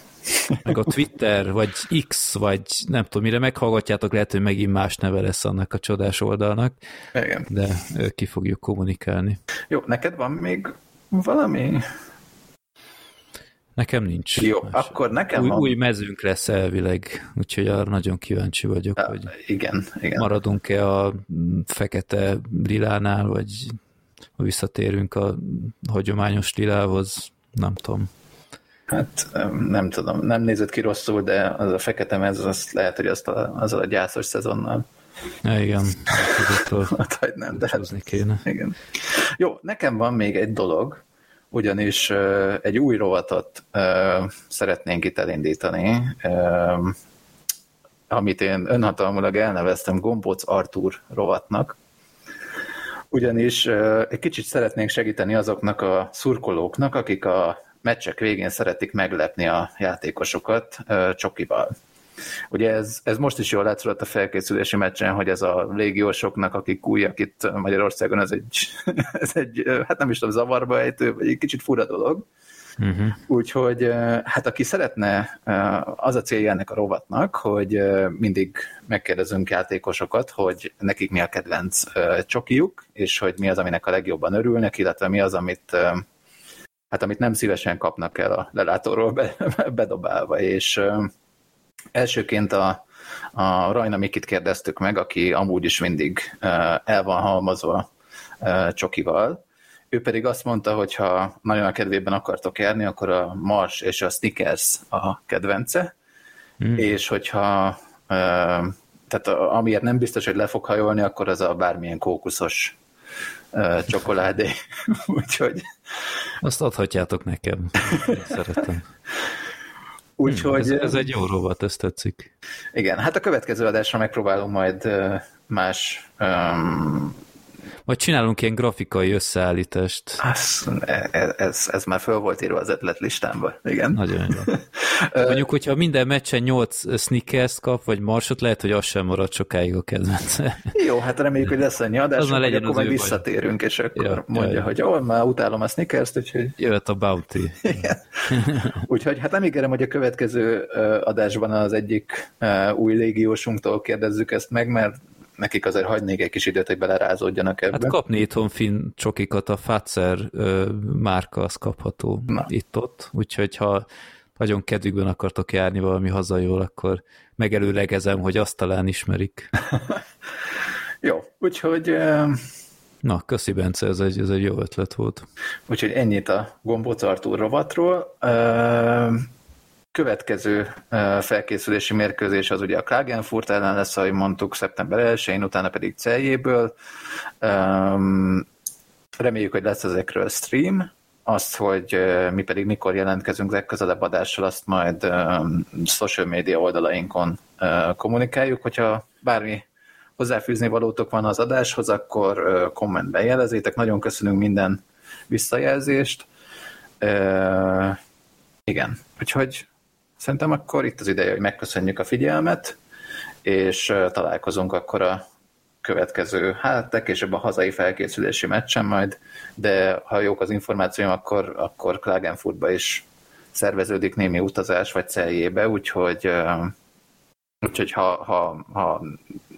Meg a Twitter, vagy X, vagy nem tudom, mire meghallgatjátok, lehet, hogy megint más neve lesz annak a csodás oldalnak. Igen. De ki fogjuk kommunikálni. Jó, neked van még valami? Nekem nincs. Jó, más. akkor nekem új, van. Új mezőnk lesz elvileg, úgyhogy arra nagyon kíváncsi vagyok, ja, hogy igen, igen. maradunk-e a fekete lilánál, vagy visszatérünk a hagyományos lilához, nem tudom. Hát nem tudom, nem nézett ki rosszul, de az a fekete mez, az lehet, hogy azt a, azzal a gyászos szezonnal Ja, igen. hát, hogy nem, de hát, kéne. Igen. Jó, nekem van még egy dolog, ugyanis egy új rovatot szeretnénk itt elindítani, amit én önhatalmulag elneveztem Gombóc Artúr rovatnak, ugyanis egy kicsit szeretnénk segíteni azoknak a szurkolóknak, akik a meccsek végén szeretik meglepni a játékosokat csokival. Ugye ez, ez most is jól látszott a felkészülési meccsen, hogy ez a légiósoknak, akik újak itt Magyarországon, ez egy, ez egy hát nem is tudom, zavarba ejtő, vagy egy kicsit fura dolog. Uh-huh. Úgyhogy hát aki szeretne, az a célja ennek a rovatnak, hogy mindig megkérdezünk játékosokat, hogy nekik mi a kedvenc csokiuk, és hogy mi az, aminek a legjobban örülnek, illetve mi az, amit hát amit nem szívesen kapnak el a lelátóról be, bedobálva, és Elsőként a, a Rajna Mikit kérdeztük meg, aki amúgy is mindig el van halmazva csokival. Ő pedig azt mondta, hogy ha nagyon a kedvében akartok járni, akkor a Mars és a Snickers a kedvence, mm. és hogyha tehát amiért nem biztos, hogy le fog hajolni, akkor az a bármilyen kókuszos csokoládé. Úgyhogy... Azt adhatjátok nekem. Szeretem. Úgyhogy... Hmm, ez, ez egy jó rovat, ez tetszik. Igen, hát a következő adásra megpróbálom majd más um, vagy csinálunk ilyen grafikai összeállítást. Ez, ez, ez, ez már föl volt írva az ötletlistámba, igen. Nagyon jó. Mondjuk, hogyha minden meccsen 8 sneakers kap, vagy marsot, lehet, hogy az sem marad sokáig a kedvence. Jó, hát reméljük, hogy lesz annyi adás, hogy legyen akkor majd visszatérünk, és akkor ja, mondja, ja, hogy ó, már utálom a sneakers úgyhogy... Jöhet a bounty. úgyhogy hát nem ígérem, hogy a következő adásban az egyik új légiósunktól kérdezzük ezt meg, mert nekik azért hagynék egy kis időt, hogy belerázódjanak ebbe. Hát kapni itthon finn csokikat, a Fazer márka az kapható itt-ott, úgyhogy ha nagyon kedvükben akartok járni valami hazajól, akkor megelőlegezem, hogy azt talán ismerik. jó, úgyhogy... Na, köszi Bence, ez egy, ez egy jó ötlet volt. Úgyhogy ennyit a Gombóc Artúr rovatról következő felkészülési mérkőzés az ugye a Klagenfurt ellen lesz, ahogy mondtuk, szeptember 1-én, utána pedig Celjéből. Reméljük, hogy lesz ezekről stream, azt, hogy mi pedig mikor jelentkezünk legközelebb adással, azt majd social media oldalainkon kommunikáljuk, hogyha bármi hozzáfűzni valótok van az adáshoz, akkor kommentben jelezétek. Nagyon köszönünk minden visszajelzést. Igen, úgyhogy Szerintem akkor itt az ideje, hogy megköszönjük a figyelmet, és találkozunk akkor a következő, hát legkésőbb a hazai felkészülési meccsen majd, de ha jók az információim, akkor, akkor Klagenfurtba is szerveződik némi utazás, vagy celjébe, úgyhogy, úgyhogy ha, ha, ha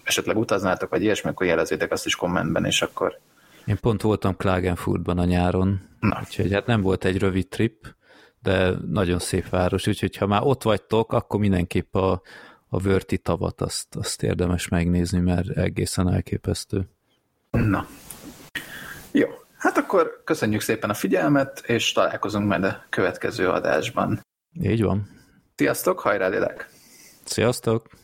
esetleg utaznátok, vagy ilyesmi, akkor jelezzétek azt is kommentben, és akkor... Én pont voltam Klagenfurtban a nyáron, Na. úgyhogy hát nem volt egy rövid trip, de nagyon szép város, úgyhogy ha már ott vagytok, akkor mindenképp a, a Vörti tavat azt, azt érdemes megnézni, mert egészen elképesztő. Na. Jó, hát akkor köszönjük szépen a figyelmet, és találkozunk majd a következő adásban. Így van. Sziasztok, hajrá lélek! Sziasztok!